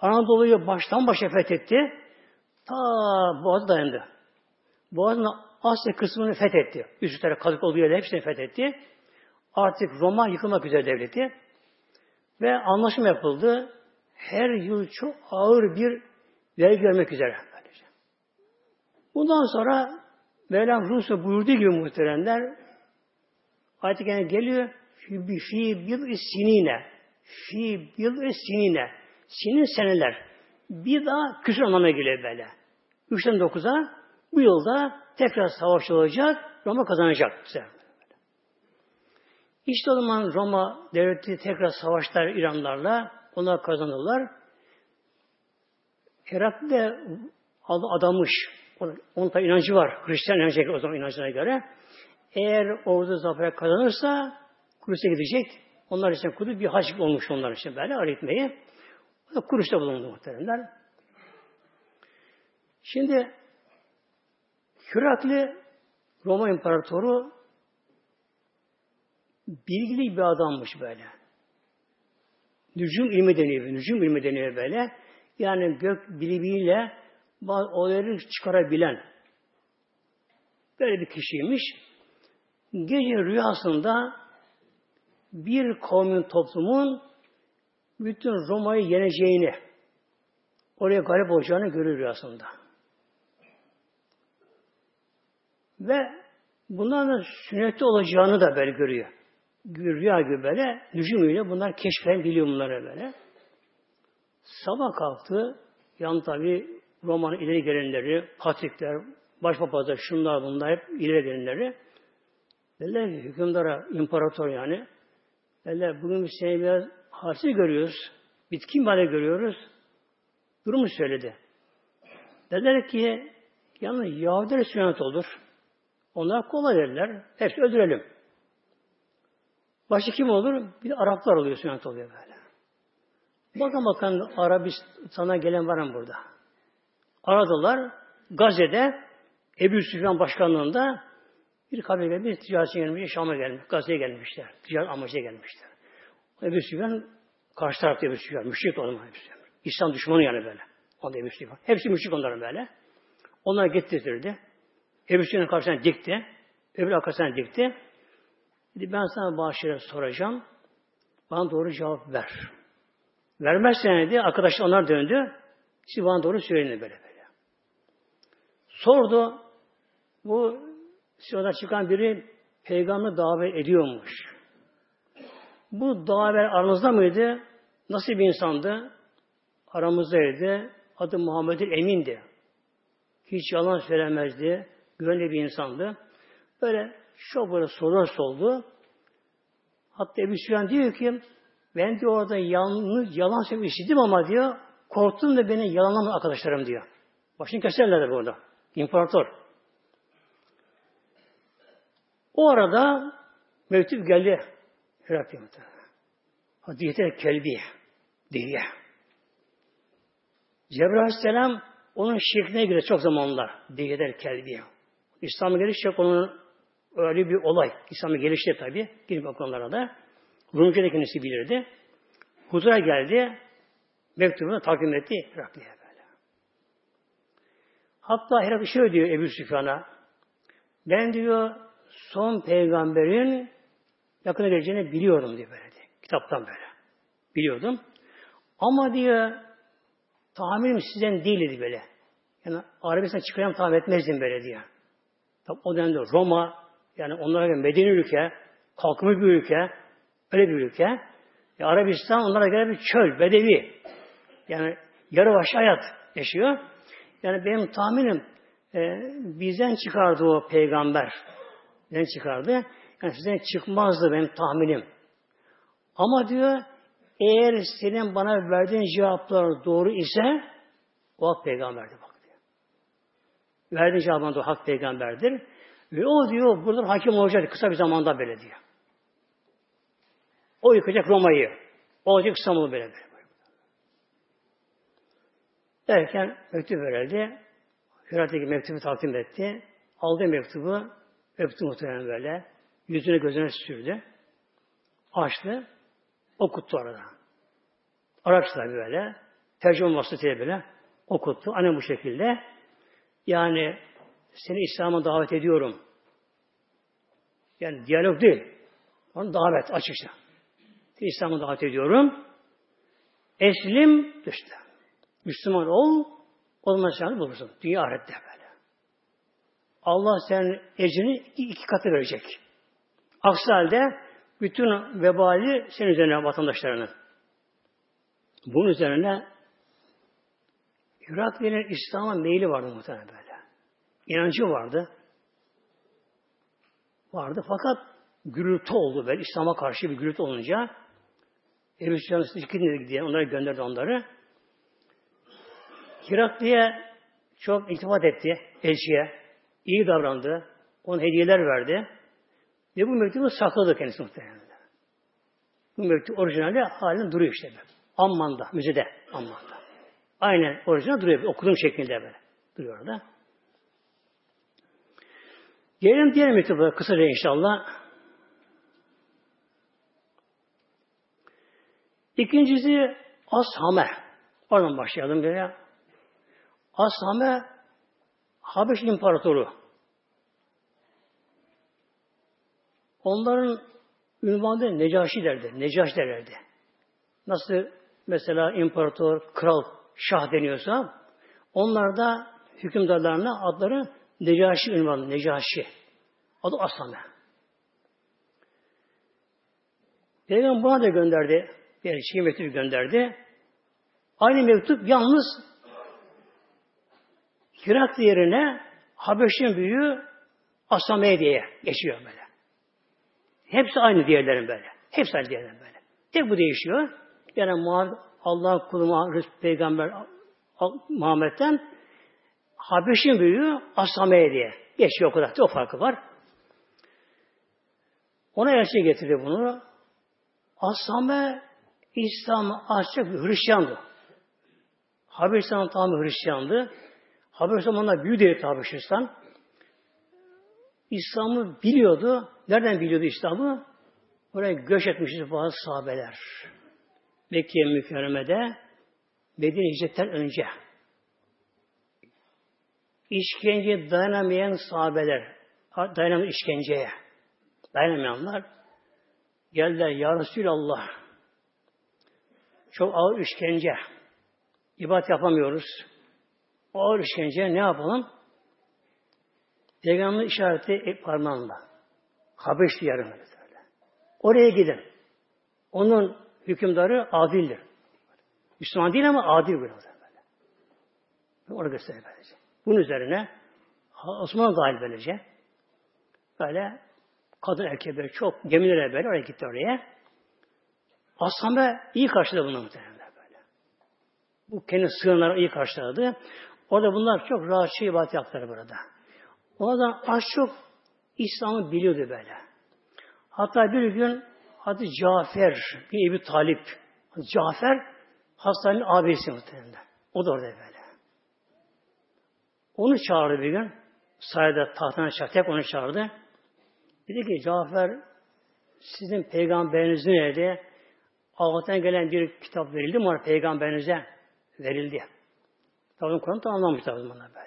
Anadolu'yu baştan başa fethetti. Ta Boğaz'a dayandı. Boğaz'ın Asya kısmını fethetti. Üst üste kazık olduğu yerler hepsini fethetti. Artık Roma yıkılmak üzere devleti. Ve anlaşma yapıldı. Her yıl çok ağır bir vergi vermek üzere. Bundan sonra Mevlam Rusya buyurduğu gibi muhteremler artık yani geliyor fi bil sinine fi bil sinine sinin seneler bir daha küsur anlamına geliyor böyle. Üçten dokuza bu yılda tekrar savaş olacak, Roma kazanacak. İşte o zaman Roma devleti tekrar savaşlar İranlarla, onlar kazanırlar. Herakle adamış, onun da inancı var, Hristiyan inancı o zaman inancına göre. Eğer orada zafer kazanırsa Kudüs'e gidecek, Onlar için kudu bir haç olmuş onlar için böyle öğretmeyi. Kuruşta bulundu muhteremler. Şimdi Hürakli Roma İmparatoru bilgili bir adammış böyle. Nücum ilmi deniyor. Nücum ilmi deniyor böyle. Yani gök bilimiyle bazı olayları çıkarabilen böyle bir kişiymiş. Gece rüyasında bir kavmin toplumun bütün Roma'yı yeneceğini, oraya garip olacağını görür rüyasında. Ve bunların sünnette olacağını da böyle görüyor. Rüya gibi böyle, nücumuyla bunlar keşfen biliyor bunları böyle. Sabah kalktı, yan tabi Roma'nın ileri gelenleri, patrikler, başpapazlar, şunlar bunlar hep ileri gelenleri. Dediler ki hükümdara, imparator yani, dediler bugün biz seni biraz halsiz görüyoruz, bitkin hale görüyoruz. Durumu söyledi. Dediler ki, yalnız Yahudiler sünnet olur. Onlar kolay derler. Hepsi öldürelim. Başka kim olur? Bir de Araplar oluyor, sünnet oluyor böyle. Bakın bakın Arabistan'a gelen var mı burada? Aradılar. Gazze'de Ebu Süfyan başkanlığında bir kabile gelmiş, ticaret gelmiş, Şam'a gelmiş, Gazze'ye gelmişler. Ticaret amacıyla gelmişler. Ebu Süfyan karşı tarafta Ebu Süfyan. Müşrik olma Ebu Süfyan. İslam düşmanı yani böyle. O da Ebu Süfyan. Hepsi müşrik onların böyle. Onlar getirtirdi. Ebu Süfyan'ın karşısına dikti. Öbür arkasına dikti. Dedi ben sana bazı soracağım. Bana doğru cevap ver. Vermezsen dedi, arkadaşlar onlar döndü. Siz bana doğru söyleyin böyle böyle. Sordu. Bu Siyon'a çıkan biri peygamber davet ediyormuş. Bu davet aranızda mıydı? Nasıl bir insandı? Aramızdaydı. Adı Muhammed Emin'di. Hiç yalan söylemezdi. Güvenli bir insandı. Böyle çok böyle sorular soldu. Hatta Ebu Süfyan diyor ki ben de orada yanlış, yalan söylemek istedim ama diyor korktum da beni yalanlama arkadaşlarım diyor. Başını keserler de burada. İmparator. O arada mektup geldi Herakli'ye. Hadiyete kelbi diye. Cebrail Aleyhisselam onun şekline göre çok zamanlar diyeler kelbi. İslam'a geliş çok onun öyle bir olay. İslam'a gelişte tabi. Girip o konulara da. Rumca da kendisi bilirdi. Huzura geldi. Mektubunu takdim etti Herakli'ye böyle. Hatta Herakli şöyle diyor Ebu Süfyan'a. Ben diyor son peygamberin yakına geleceğini biliyordum diyor böyle diyor. Kitaptan böyle. Biliyordum. Ama diyor tahminim sizden değildi böyle. Yani Arabistan çıkacağım tahmin etmezdim böyle diyor. Tabi o dönemde Roma yani onlara göre medeni ülke, kalkınmış bir ülke, öyle bir ülke. Ya Arabistan onlara göre bir çöl, bedevi. Yani yarı baş hayat yaşıyor. Yani benim tahminim e, bizden çıkardı o peygamber. Bizden çıkardı. Yani sizden çıkmazdı benim tahminim. Ama diyor eğer senin bana verdiğin cevaplar doğru ise o hak peygamberdir bak diyor. Verdiğin cevabın doğru hak peygamberdir. Ve o diyor burada hakim olacak kısa bir zamanda böyle diyor. O yıkacak Roma'yı. O olacak İstanbul'u böyle böyle. Derken mektup verildi. Hürat'taki mektubu takdim etti. Aldı mektubu, öptü muhtemelen böyle. Yüzüne gözüne sürdü. Açtı. Okuttu orada. Arapça böyle. Tercüme vasıtayla böyle okuttu. Anne bu şekilde. Yani seni İslam'a davet ediyorum. Yani diyalog değil. Onu davet açıkça. İslam'a davet ediyorum. Eslim işte. Müslüman ol, olmazsan bulursun. Dünya ahirette böyle. Allah senin ecrini iki katı verecek. Aksi halde bütün vebali senin üzerine vatandaşlarının. Bunun üzerine Iraklilerin İslam'a meyli vardı muhtemelen böyle inancı vardı. Vardı fakat gürültü oldu böyle İslam'a karşı bir gürültü olunca Ebu Süfyan'ın diye onları gönderdi onları. Hirakli'ye çok iltifat etti elçiye. iyi davrandı. Ona hediyeler verdi. Ve bu mektubu sakladı kendisi muhtemelen. Bu mektup orijinali halinde duruyor işte. Böyle. Amman'da, müzede. Amman'da. Aynen orijinal duruyor. Okuduğum şekilde böyle. Duruyor orada. Gelelim diğer mektuba kısaca inşallah. İkincisi Ashame. Oradan başlayalım böyle. Ashame Habeş İmparatoru. Onların ünvanı Necaşi derdi. Necaşi derlerdi. Nasıl mesela imparator, kral, şah deniyorsa onlar da hükümdarlarına adları Necaşi ünvanı, Necaşi. Adı Asame. Peygamber buna da gönderdi. Bir şey mektup gönderdi. Aynı mektup yalnız Hiraklı yerine Habeş'in büyüğü Asame diye geçiyor böyle. Hepsi aynı diğerlerin böyle. Hepsi aynı diğerlerin böyle. Tek bu değişiyor. Yani Allah kulu Peygamber Muhammed'den Habeş'in büyüğü Asame diye geçiyor o kadar. O farkı var. Ona elçi getirdi bunu. Asame İslam açık bir Hristiyandı. Habeşistan tam Hristiyandı. Habeşistan ona büyük devlet Habeşistan. İslam'ı biliyordu. Nereden biliyordu İslam'ı? Oraya göç etmişti bazı sahabeler. Mekke mükerremede Medine hicretten önce işkence dayanamayan sahabeler dayanamayan işkenceye dayanamayanlar geldiler Ya Resulallah çok ağır işkence ibadet yapamıyoruz. O ağır işkence ne yapalım? Peygamber işareti parmağında. Habeş diyarına. Oraya gidin. Onun hükümdarı adildir. Müslüman değil ama adil böyle. Orada gösterir. Bunun üzerine Osman dahil böylece. Böyle kadın erkek böyle çok gemilere böyle oraya gitti oraya. Ashabı iyi karşıladı bunu muhtemelen böyle. Bu kendi sığınları iyi karşıladı. Orada bunlar çok rahatça ibadet yaptılar burada. Oradan az çok İslam'ı biliyordu böyle. Hatta bir gün adı Cafer, bir Ebu Talip. Cafer, hastanenin abisi muhtemelen. O da orada böyle. Onu çağırdı bir gün. Sayede tahtına çağırdı. Tek onu çağırdı. Dedi ki Cafer sizin peygamberiniz nerede? Allah'tan gelen bir kitap verildi mi? Peygamberinize verildi. Tabii Kur'an tamamlamış tabii bana böyle.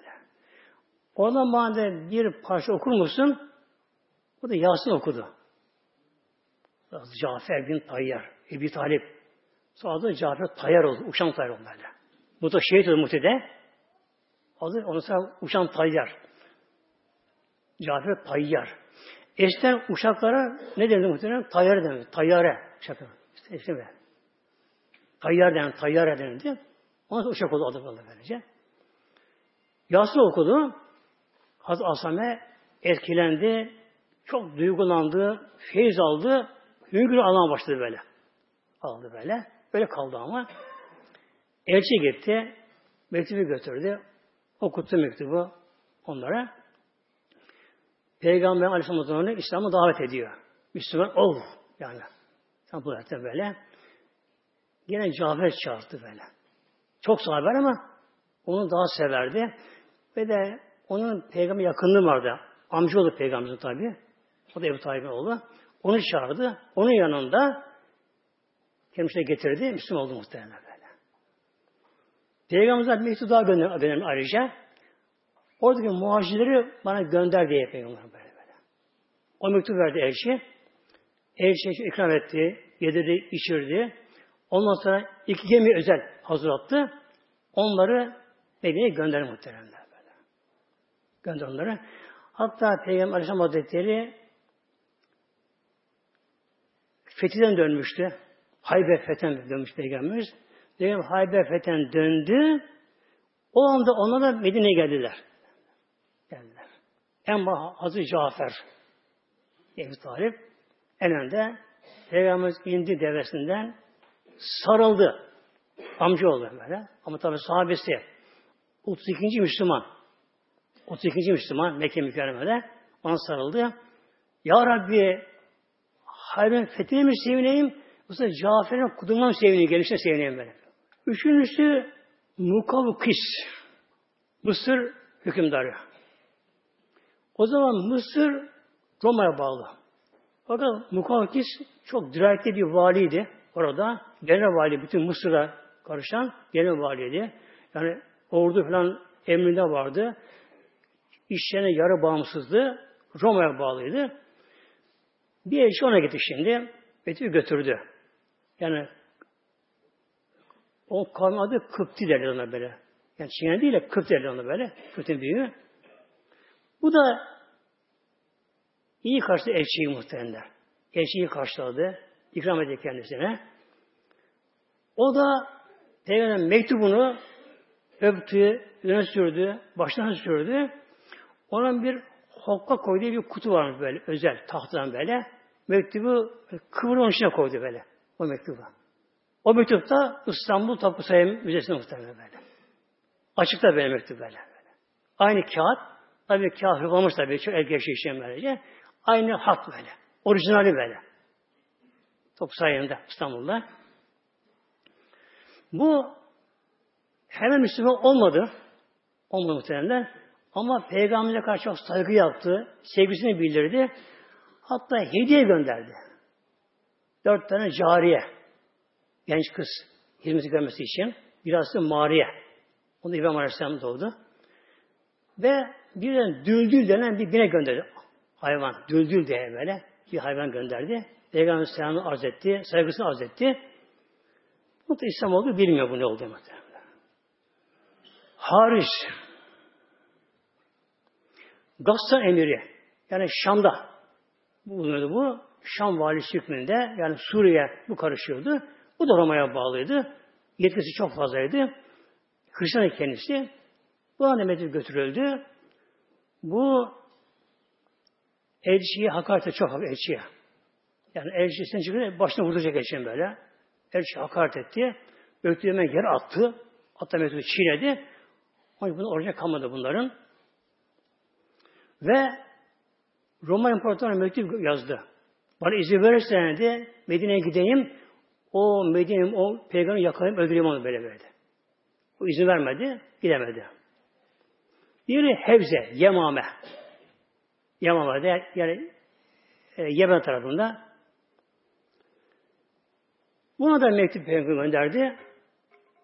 Oradan bana bir parça okur musun? O da Yasin okudu. Cafer bin Tayyar, Ebi Talip. Sonra da Cafer Tayyar oldu, uçan Tayyar oldu böyle. Bu da şehit oldu muhtede. Adı ondan sonra uçan Tayyar. Cafer Tayyar. Eskiden uçaklara ne denir muhtemelen? Tayyar denir. Tayyare. Uçak. İşte, işte böyle. Tayyar denir. Tayyare denirdi. Ondan sonra uçak oldu adı böyle böylece. Yasin okudu. Hazreti Asame etkilendi. Çok duygulandı. Feyiz aldı. Hüngür almaya başladı böyle. Aldı böyle. Böyle kaldı ama. Elçi gitti. Mektubu götürdü. Okuttu mektubu onlara. Peygamber Aleyhisselam İslam'a davet ediyor. Müslüman ol. Yani. Tam bu böyle. Yine Cafer çağırdı böyle. Çok sahaber ama onu daha severdi. Ve de onun peygamber yakınlığı vardı. Amcaoğlu peygamberin tabi. O da Ebu Talib'in oğlu. Onu çağırdı. Onun yanında kendisine getirdi. Müslüman oldu muhtemelen böyle. Peygamberimiz mektup daha gönder benim ayrıca. Oradaki muhacirleri bana gönder diye peygamber böyle böyle. O mektup verdi elçi. Elçi ikram etti, yedirdi, içirdi. Ondan sonra iki gemi özel hazırlattı. Onları Medine'ye gönderdi böyle. Gönder onları. Hatta Peygamber Aleyhisselam Hazretleri Fethi'den dönmüştü. Hayber Fethen dönmüş Peygamberimiz. Peygamber Hayber Fethen döndü. O anda onlar da Medine'ye geldiler. Geldiler. En Hazreti Cafer Ebu Talip en önde Peygamberimiz indi devesinden sarıldı. Amca oldu böyle. Ama tabi sahabesi 32. Müslüman. 32. Müslüman Mekke mükerremede ona sarıldı. Ya Rabbi Hayber fethine mi sevineyim sefer Cafer'in kudumdan seviniyor, gelişine seviniyor böyle. Üçüncüsü Mukavkis. Mısır hükümdarı. O zaman Mısır Roma'ya bağlı. Fakat Mukavkis çok dirayetli bir valiydi orada. Genel vali, bütün Mısır'a karışan genel valiydi. Yani ordu falan emrinde vardı. İşlerine yarı bağımsızdı. Roma'ya bağlıydı. Bir elçi ona gitti şimdi. Betül'ü götürdü. Yani o kavmin adı Kıpti derler ona böyle. Yani Çin'e değil de Kıpti derler ona böyle. Kıpti'nin büyüğü. Bu da iyi karşıladı elçiyi muhtemelen. Elçiyi karşıladı. ikram etti kendisine. O da Peygamber'in mektubunu öptü, öne sürdü, baştan sürdü. Onun bir hokka koyduğu bir kutu varmış böyle, özel, tahtadan böyle. Mektubu kıvırın içine koydu böyle, o mektubu. O mektup da İstanbul Tapu Sayım Müzesi'ne muhtemelen böyle. Açıkta böyle mektup böyle. Aynı kağıt, tabi kağıt hırpalamış tabi, çok el geçiyor işlem böylece. Aynı hat böyle, orijinali böyle. Tapu Sayım'da İstanbul'da. Bu hemen Müslüman olmadı. Olmadı muhtemelen. Ama Peygamber'e karşı çok saygı yaptı. Sevgisini bildirdi. Hatta hediye gönderdi. Dört tane cariye. Genç kız. Hizmeti görmesi için. Biraz da Mariye. Onu İbrahim Aleyhisselam doğdu. Ve bir de düldül denen bir bine gönderdi. Hayvan. Düldül diye böyle bir hayvan gönderdi. Peygamber selamını arz etti. Saygısını arz etti. Bu da İslam oldu bilmiyor bu ne oldu muhtemelen. Gassan emiri yani Şam'da bulunuyordu bu. Şam valisi hükmünde yani Suriye bu karışıyordu. Bu da Roma'ya bağlıydı. Yetkisi çok fazlaydı. Hristiyan kendisi. Bu an Medine götürüldü. Bu elçiye hakaret çok elçiye. Yani elçisinin çıkınca başına vuracak elçinin böyle. Elçi hakaret etti. Öktüğüme yer attı. Hatta Mesut'u çiğnedi. Ama bunu oraya kalmadı bunların. Ve Roma İmparatorluğu'na mektup yazdı. Bana izin verirsen de Medine'ye gideyim. O Medine'yi, o peygamberi yakalayıp öldüreyim onu böyle böyle. O izin vermedi, gidemedi. Diğeri Hevze, Yemame. Yemame'de yani e, Yemen tarafında. Buna da mektup peygamber gönderdi.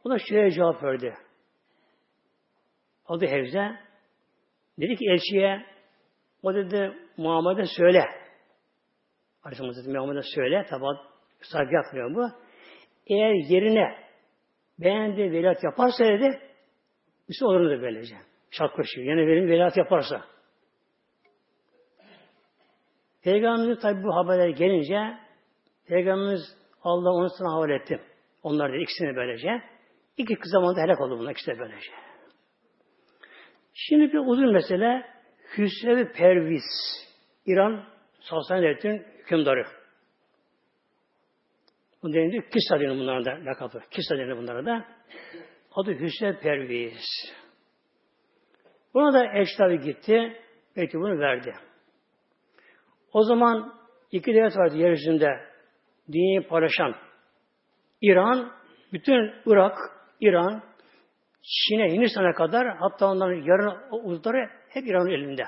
O da şöyle cevap verdi. Adı Hevze. Dedi ki elçiye o dedi Muhammed'e söyle. Aleyhisselam Hazreti Muhammed'e söyle. Tabi saygı yapmıyor bu. Eğer yerine beğendi velat yaparsa dedi Müslüman olur da böylece. Şart koşuyor. Yani verin velat yaparsa. Peygamberimiz tabi bu haberler gelince Peygamberimiz Allah onu sana havale etti. Onlar da ikisini böylece. İki kız zamanında helak oldu bunlar ikisi de böylece. Şimdi bir uzun mesele Hüsrev Perviz İran Sasani Devleti'nin hükümdarı. Bu denildi Kissa deniyor bunlara da lakabı. Kissa deniyor bunlara da. Adı Hüsrev Perviz. Buna da eş gitti. Belki bunu verdi. O zaman iki devlet vardı yeryüzünde dünyayı paylaşan. İran, bütün Irak, İran, Çin'e, Hindistan'a kadar hatta onların yarın uzları hep İran'ın elinde.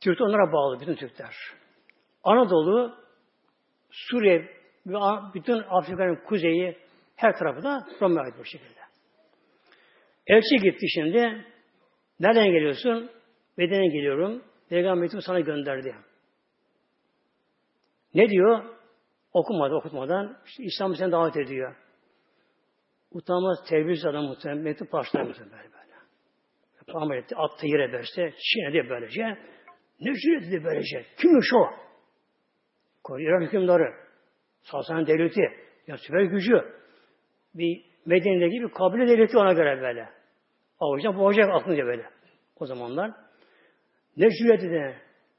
Türk onlara bağlı bütün Türkler. Anadolu, Suriye ve bütün Afrika'nın kuzeyi her tarafı da Roma'ya ait bu şekilde. Elçi gitti şimdi. Nereden geliyorsun? Beden'e geliyorum. Peygamberim sana gönderdi. Ne diyor? Okumadı, okutmadan. İşte İslam seni davet ediyor. Utanmaz, terbiyesiz adam muhtemelen. Mektup başlar muhtemelen böyle. Peygamber etti, attı yere verse, çiğnedi böylece. Ne cüret dedi böylece? Kimmiş o? İran hükümdarı. Sasani devleti. Ya süper gücü. Bir Medine'de gibi kabile devleti ona göre böyle. Avucuna boğacak aklınca böyle. O zamanlar. Ne cüret dedi.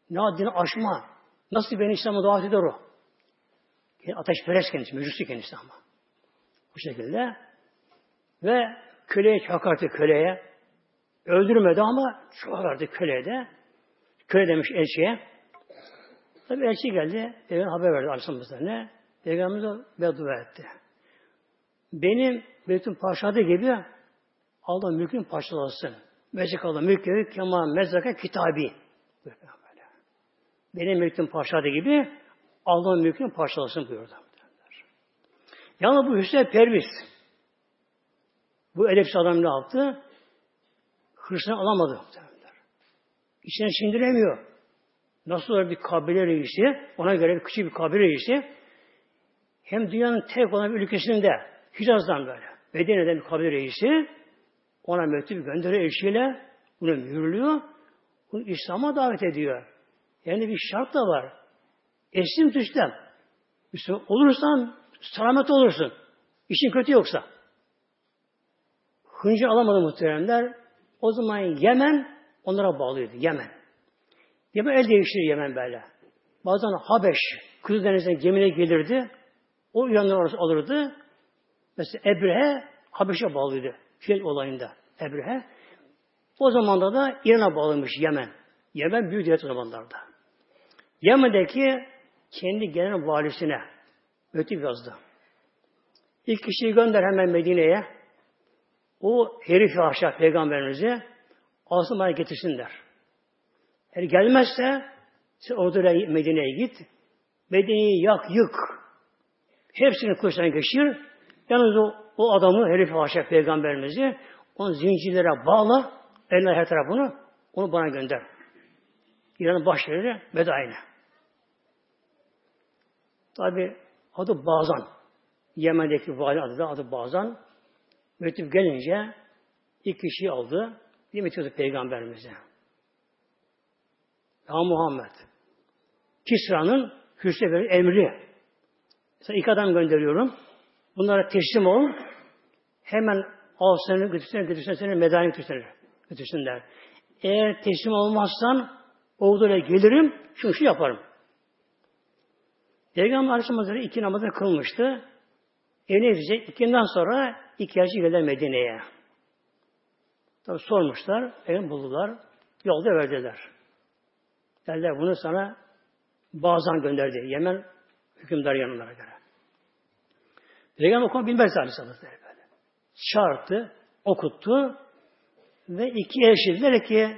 Ne adını aşma. Nasıl beni İslam'a davet eder o? Ateşperest kendisi, meclisi kendisi ama. Bu şekilde. Ve köleye hakaret köleye. Öldürmedi ama çok hakaret köleye de. Köle demiş elçiye. Tabi elçi geldi. Peygamber haber verdi Aleyhisselam ne? Peygamberimiz beddua etti. Benim Beytün parçaladığı gibi Allah mülkün parçalasın. Meclik Allah mülkü kema mezraka kitabi. Benim mülküm parçaladığı gibi Allah'ın mülkünü parçalasın buyurdu. Yalnız bu Hüseyin Perviz bu edepsiz adam ne yaptı? Hırsını alamadı. İçine sindiremiyor. Nasıl olur bir kabile reisi, ona göre küçük bir kabile reisi, hem dünyanın tek olan bir ülkesinde, Hicaz'dan böyle, Medine'den bir kabile reisi, ona mektup gönderiyor elçiyle, bunu mühürlüyor, bunu İslam'a davet ediyor. Yani bir şart da var. Eslim tüslem. Müslüman olursan selamet olursun. İşin kötü yoksa. Hıncı alamadı muhteremler. O zaman Yemen onlara bağlıydı. Yemen. Yemen el değiştirir Yemen böyle. Bazen Habeş, Kızıl Deniz'den gemine gelirdi. O yanları orası alırdı. Mesela Ebrehe Habeş'e bağlıydı. Fiyat olayında Ebrehe. O zamanda da İran'a bağlamış Yemen. Yemen büyük devlet o zamanlarda. Yemen'deki kendi genel valisine mektup yazdı. İlk kişiyi gönder hemen Medine'ye. O herif aşağı peygamberimizi alsın bana getirsinler. Eğer gelmezse sen orada Medine'ye git. Medine'yi yak, yık. Hepsini kılıçtan geçir. Yalnız o, o adamı, herif aşağı peygamberimizi onu zincirlere bağla, eline her tarafını, onu bana gönder. İran'ın başları Medain'e. Tabi adı Bazan. Yemen'deki vali adı da adı Bazan. Mektup gelince ilk kişiyi aldı. Bir mektup peygamberimize. Ya Muhammed. Kisra'nın Hüsnü emri. Sen iki adam gönderiyorum. Bunlara teslim ol. Hemen al seni götürsene, götürsene seni medani götürsene, götürsünler. Eğer teslim olmazsan orduyla gelirim, şunu şu yaparım. Peygamber Aleyhisselam Hazretleri iki namazını kılmıştı. Evine gidecek. İkinden sonra iki hacı geldiler Medine'ye. Tabi sormuşlar. Evini buldular. Yolda verdiler. Derler bunu sana Bazan gönderdi. Yemen hükümdar yanlara göre. Peygamber okuma bilmez Aleyhisselam Hazretleri böyle. Çağırdı, okuttu ve iki elçi dediler ki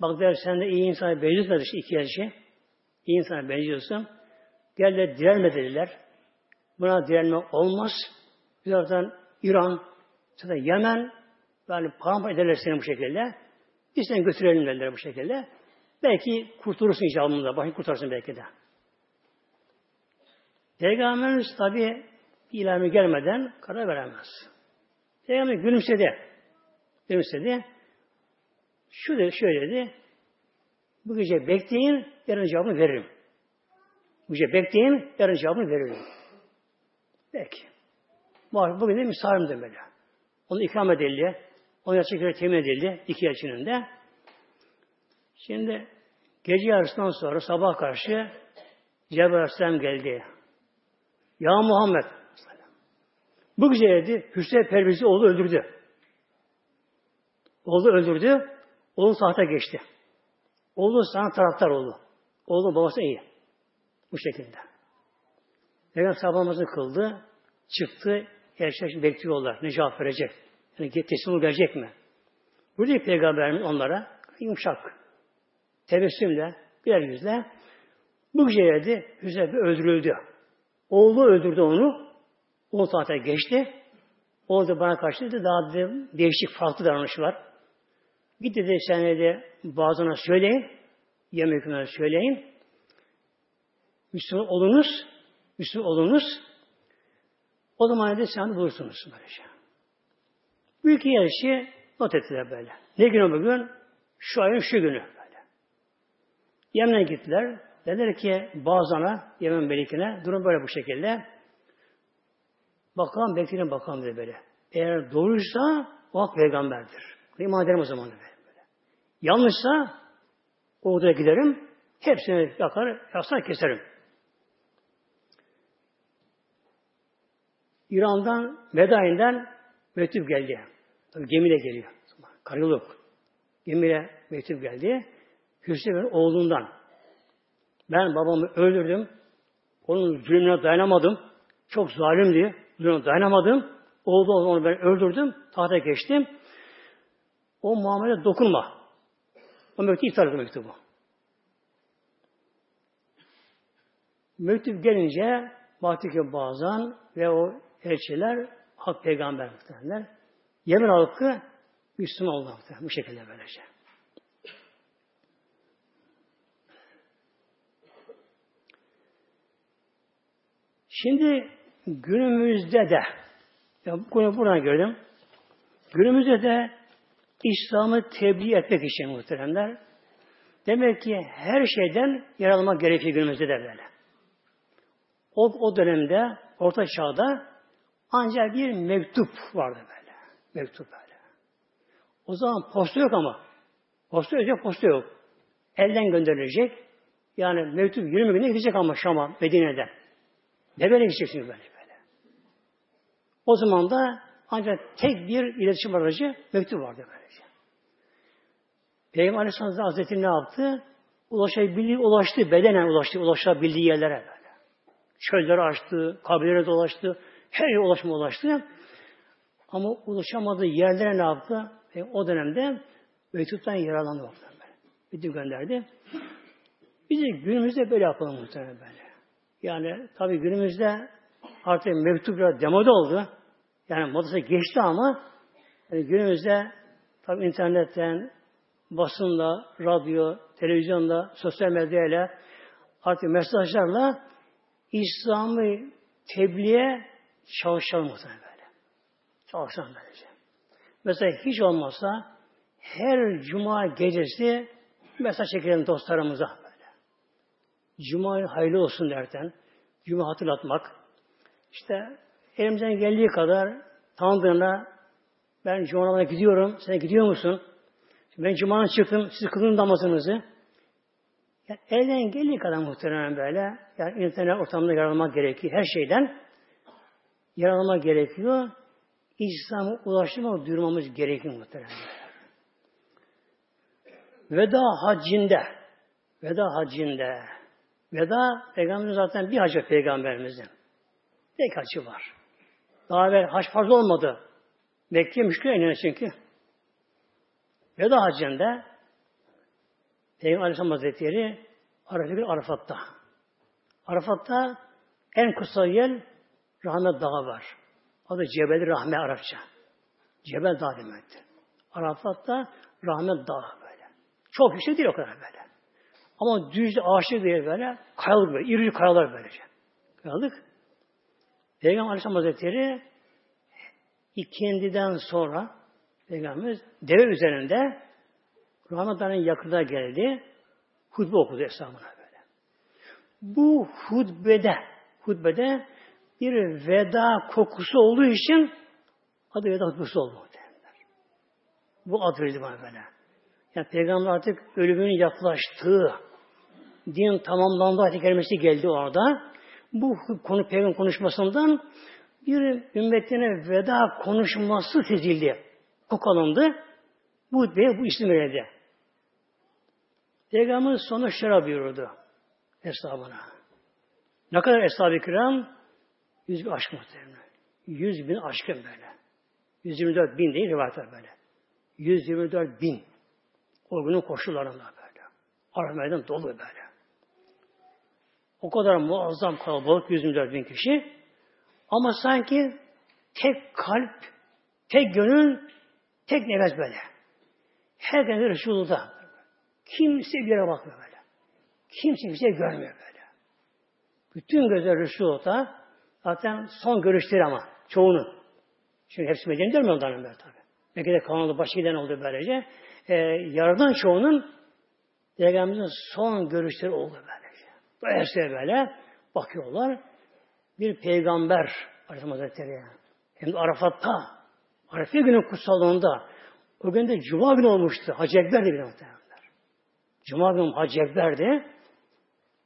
bak der sen de iyi insana benziyorsun işte iki elçi. İyi insana benziyorsun. De direnme dediler. Buna direnme olmaz. Bir taraftan İran, zaten Yemen, yani paramparça ederler seni bu şekilde. Biz seni götürelim dediler bu şekilde. Belki kurtulursun icabında. Başını kurtarsın belki de. Peygamberimiz tabi ilanı gelmeden karar veremez. Peygamber gülümsedi. Gülümsedi. Şu dedi, şöyle dedi. Bu gece bekleyin, yarın cevabını veririm. Bu gece bekleyin, yarın cevabını veririm. Peki. Bugün de misafirim böyle. Onu ikram edildi. Onu gerçekten temin edildi. iki yaşının da. Şimdi gece yarısından sonra sabah karşı Cebrail Aleyhisselam geldi. Ya Muhammed bu gece dedi Perviz'i oğlu öldürdü. Oğlu öldürdü. Oğlu tahta geçti. Oğlu sana taraftar oldu. Oğlu babası iyi. Bu şekilde. Peygamber sabah kıldı. Çıktı. Erşek bekliyorlar. Ne cevap verecek? Yani teslim gelecek mi? Burada Peygamberimiz onlara yumuşak, tebessümle, birer yüzle bu gece. Hüseyin öldürüldü. Oğlu öldürdü onu. O tahta geçti. O da bana karşı dedi, daha dedi, değişik farklı davranış var. Git dedi sen dedi bazına söyleyin. Yemek söyleyin. Müslüman olunuz. Müslüman olunuz. O zaman dedi sen bulursunuz böylece. Büyük yerişi not ettiler böyle. Ne günü bugün? Şu ayın şu günü böyle. Yemen'e gittiler. Dediler ki Bazan'a, Yemen Melikine durum böyle bu şekilde. Bakalım bekleyin bakalım dedi böyle. Eğer doğruysa o hak peygamberdir. İman ederim o zaman dedi böyle. Yanlışsa orada giderim. Hepsini yakar, yakar keserim. İran'dan, Medain'den mektup geldi. Tabii gemiyle geliyor. Karayoluk. Gemiyle mektup geldi. Hüsnü'nün oğlundan. Ben babamı öldürdüm. Onun zulmüne dayanamadım. Çok zalimdi. Zulmüne dayanamadım. Oldu onu ben öldürdüm. Tahta geçtim. O Muhammed'e dokunma. O mektubu iptal etti mektubu. Mektup gelince baktık ki bazen ve o elçiler hak peygamber muhtemelenler. Yemen halkı Müslüman oldu muhtemelen. Bu şekilde böylece. Şimdi günümüzde de ya bu konuyu buradan gördüm. Günümüzde de İslam'ı tebliğ etmek için muhteremler demek ki her şeyden yaralmak gerekiyor günümüzde de böyle. O, o dönemde Orta Çağ'da ancak bir mektup vardı böyle. Mektup böyle. O zaman posta yok ama. Posta yok, posta yok. Elden gönderilecek. Yani mektup 20 günde gidecek ama Şam'a, Medine'den. Ne böyle gideceksin böyle böyle. O zaman da ancak tek bir iletişim aracı mektup vardı böylece. Peygamber Aleyhisselam Hazretleri ne yaptı? Ulaşabildiği, ulaştı, bedenen ulaştı, ulaşabildiği yerlere böyle. Çölleri açtı, kabirlere dolaştı, her yere ulaşma ulaştı. Ama ulaşamadığı yerlere ne yaptı? E, o dönemde mektuptan yararlandı. Böyle. Bitti gönderdi. Biz de günümüzde böyle yapalım muhtemelen böyle. Yani tabii günümüzde artık mektup biraz demoda oldu. Yani modası geçti ama yani günümüzde tabii internetten, basınla, radyo, televizyonda, sosyal medyayla artık mesajlarla İslam'ı tebliğe çalışalım muhtemelen böyle. Çalışalım böylece. Mesela hiç olmazsa her cuma gecesi mesaj çekelim dostlarımıza böyle. Cuma hayırlı olsun derken cuma hatırlatmak. İşte elimizden geldiği kadar tanıdığına ben cuma gidiyorum, sen gidiyor musun? Ben cumanın çıktım, siz kılın namazınızı. Yani elden geldiği kadar muhtemelen böyle. Yani internet ortamında yararlanmak gerekiyor. Her şeyden yararlanmak gerekiyor. İslam'a ulaştırmak, duyurmamız gerekiyor muhtemelen. Veda haccinde Veda haccinde Veda Peygamberimiz zaten bir hacı Peygamberimizin. Tek hacı var. Daha evvel hac farz olmadı. Mekke müşkül inanır çünkü. Veda hacında Peygamber Aleyhisselam Hazretleri Arafat Arafat'ta. Arafat'ta en kutsal yer Rahmet Dağı var. Adı Cebel Rahme Arapça. Cebel Dağı demektir. Arafat'ta Rahmet Dağı böyle. Çok yüksek değil o kadar böyle. Ama düz ağaçlı değil böyle. Kayalık böyle. İri kayalar böylece. Kayalık. Peygamber Aleyhisselam Hazretleri ikindiden sonra Peygamberimiz deve üzerinde Ramazan'ın yakında geldi. Hutbe okudu hesabına böyle. Bu hutbede hutbede bir veda kokusu olduğu için adı veda hutbesi oldu. Bu ad verildi bana böyle. Yani Peygamber artık ölümünün yaklaştığı, din tamamlandı ayet kelimesi geldi orada. Bu konu Peygamber konuşmasından bir ümmetine veda konuşması sezildi. Koku alındı. Bu bu isim verildi. Peygamber sonra şöyle buyurdu hesabına. Ne kadar eshab-ı kiram? Yüz bin aşk muhtemelen. Yüz bin aşkın böyle. 124 bin değil rivayetler böyle. 124 bin. O günün koşullarında böyle. Arap meydan dolu böyle. O kadar muazzam kalabalık 124 bin kişi. Ama sanki tek kalp, tek gönül, tek nefes böyle. Herkes Resulullah'ta. Kimse bir yere bakmıyor böyle. Kimse bir şey görmüyor böyle. Bütün gözler Resulullah'ta zaten son görüşleri ama çoğunun. Çünkü hepsi Medine'de görmüyor onların böyle tabi. Mekke'de kalan başka giden oldu böylece. E, yaradan çoğunun Peygamberimizin son görüşleri oldu böylece. Dolayısıyla böyle bakıyorlar. Bir peygamber Aleyhisselam Hazretleri hem de Arafat'ta Arafa günün kutsallığında o gün de Cuma günü olmuştu. Hacı Ekber bir muhtemelen. Cuma günü Hacı Ekber'di.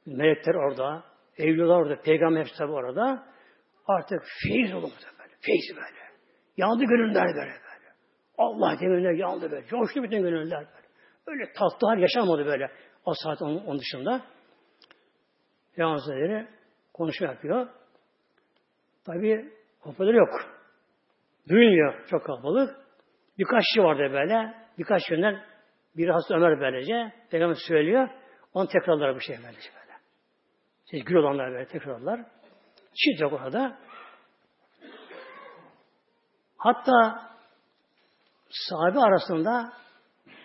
Melekler orada, evliler orada, peygamber hepsi tabi orada. Artık feyiz oldu böyle. Feyiz böyle. Yandı gönüller böyle böyle. Allah gönüller yandı böyle. Coştu bütün gönüller böyle. Öyle tatlılar yaşamadı böyle. O saat onun, onun dışında. Peygamber konuşma yapıyor. Tabi hoparlör yok. Duyulmuyor çok kalabalık. Birkaç kişi vardı böyle. Birkaç yönden biri hasta Ömer böylece. Peygamber söylüyor. Onu tekrarlar bu şey böylece böyle. Siz gül olanlar böyle tekrarlar. Çift yok orada. Hatta sahabe arasında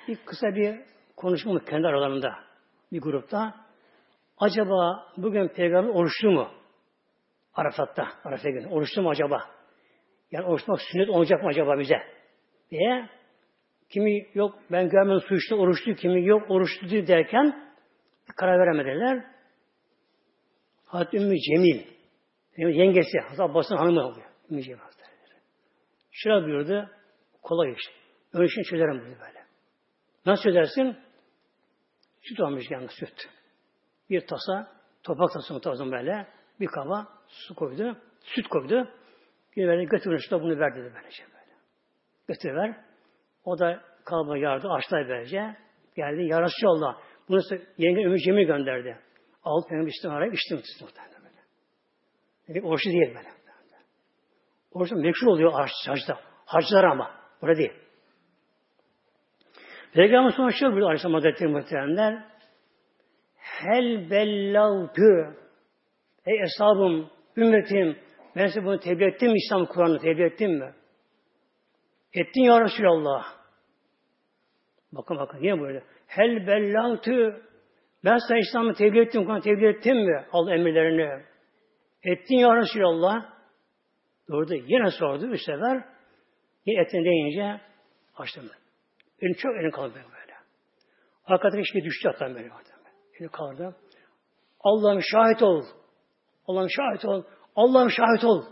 bir kısa bir konuşma kendi aralarında bir grupta acaba bugün peygamber oruçlu mu? Arafat'ta, Arafat günü. Oruçlu mu acaba? Yani oruçmak sünnet olacak mı acaba bize? diye kimi yok ben görmedim su içti oruçlu, kimi yok oruçlu derken karar veremediler. Hazreti Ümmü Cemil yengesi, Hazreti Abbas'ın hanımı oluyor. Cemil Hazretleri. Şuraya buyurdu, kolay iş. Ön işini çözerim dedi böyle. Nasıl çözersin? Süt almış yani süt. Bir tasa, toprak tasını tazım böyle. Bir kaba su koydu, süt koydu. Bir böyle götürün şurada bunu ver dedi böylece böyle. Götürüver. O da kalba yardı, açtı böylece. Geldi, ya Resulallah. Bunu yenge Ümmü gönderdi. Al benim içtim arayıp içtim muhtemelen Dedik oruçlu değil böyle. Oruçlu meşhur oluyor hacda. Hacılar ama. Burada değil. Peygamber sonra şöyle buyuruyor Aleyhisselam Hazretleri muhteremler. Hel bellavtü Ey eshabım, ümmetim, ben size bunu tebliğ ettim mi İslam Kur'an'ı tebliğ ettim mi? Ettin ya Resulallah. Bakın bakın niye böyle? Hel bellavtü ben sana İslam'ı tebliğ ettim, Kur'an'ı tebliğ ettim mi? Al emirlerini. Ettin ya Resulallah. Durdu. Yine sordu üç sefer. Yine etini deyince açtım. Elim çok elim kaldı böyle. Hakikaten hiçbir düştü hatta böyle. Elim kaldı. Allah'ım şahit ol. Allah'ım şahit ol. Allah'ım şahit ol.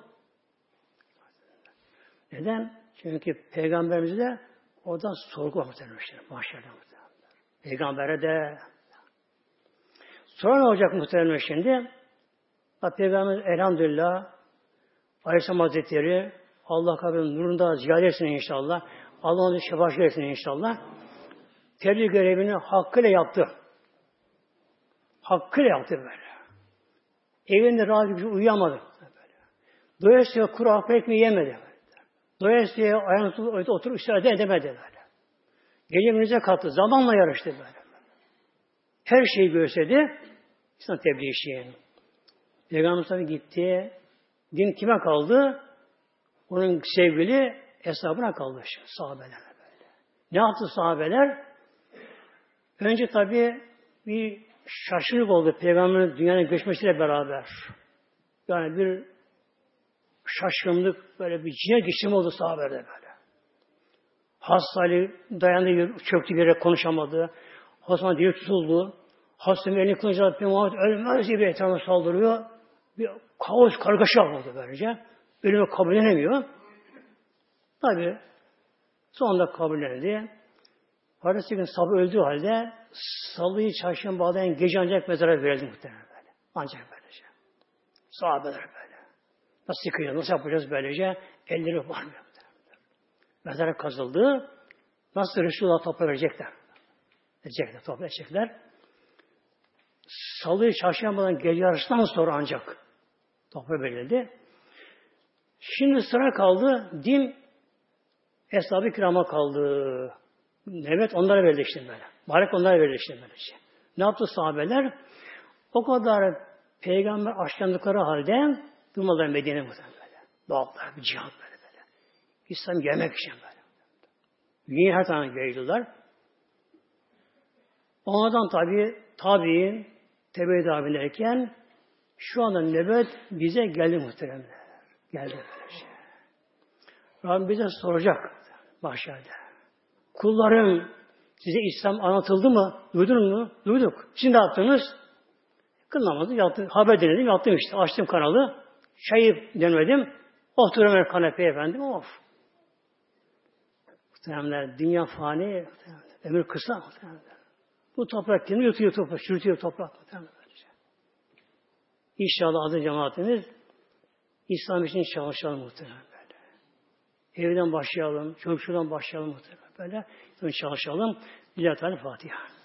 Neden? Çünkü peygamberimiz de oradan sorgu muhtemelen. Mahşerde muhtemelen. Peygambere de Sonra ne olacak muhtemelen şimdi? Peygamber elhamdülillah Aleyhisselam Hazretleri Allah kabrin nurunda ziyade etsin inşallah. Allah onu şefaat etsin inşallah. Tebliğ görevini hakkıyla yaptı. Hakkıyla yaptı böyle. Evinde rahat bir şey uyuyamadı. Böyle. Doyasıya kuru hapı ekmeği yemedi. Doyasıya ayağını oturup istirahat edemedi böyle. Gece gündüze kalktı. Zamanla yarıştı böyle. Her şeyi gösterdi. İslam tebliğ işi. Peygamber tabi gitti. Din kime kaldı? Onun sevgili hesabına kaldı. Sahabeler böyle. Ne yaptı sahabeler? Önce tabi bir şaşırık oldu Peygamberin dünyanın göçmesiyle beraber. Yani bir şaşkınlık, böyle bir cine geçim oldu sahabelerde böyle. Hastali dayandı, çöktü bir yere konuşamadı. Osman dili tutuldu. Hastanın elini kılınca Muhammed ölmez gibi etrafına saldırıyor. Bir kaos, kargaşa oldu böylece. Ölümü kabullenemiyor. Tabi sonunda kabullendi. Paradisi gün sabah öldüğü halde salıyı çarşıya bağlayan gece ancak mezara verildi muhtemelen böyle. Ancak böylece. Sahabeler böyle. Nasıl yıkayacağız, nasıl yapacağız böylece? Elleri varmıyor muhtemelen. Mezara kazıldı. Nasıl Resulullah toprağı verecekler? Edecekler, toprağı edecekler. Salıyı çarşambadan gece yarısından sonra ancak toprağı verildi. Şimdi sıra kaldı. Din Eshab-ı kirama kaldı. Mehmet onlara verildi böyle. Mübarek onlara verildi işte böyle. Ne yaptı sahabeler? O kadar peygamber aşklandıkları halde durmadılar Medine muhtemelen böyle. Doğallar, bir cihat böyle böyle. İslam yemek için böyle. Dünyayı her tane yayıldılar. Onlardan tabi tabi'in tebe tabi şu anda nöbet bize geldi muhteremler. Geldi böyle. Rabbim bize soracak mahşerde. Kullarım size İslam anlatıldı mı? Duydunuz mu? Duyduk. Şimdi ne yaptınız? Kınlamadım, yaptım. Haber denedim, yaptım işte. Açtım kanalı. Çayı denemedim. Oturuyorum kanepeye efendim. Of. Muhteremler, dünya fani. Ömür kısa. Muhteremler. Bu toprak kendini yutuyor toprak, çürütüyor toprak. Muhteremler. İnşallah adı cemaatimiz İslam için çalışalım muhtemelen böyle. Evden başlayalım, çocukçudan başlayalım muhtemelen böyle. Çalışalım. Lillahi Teala Fatiha.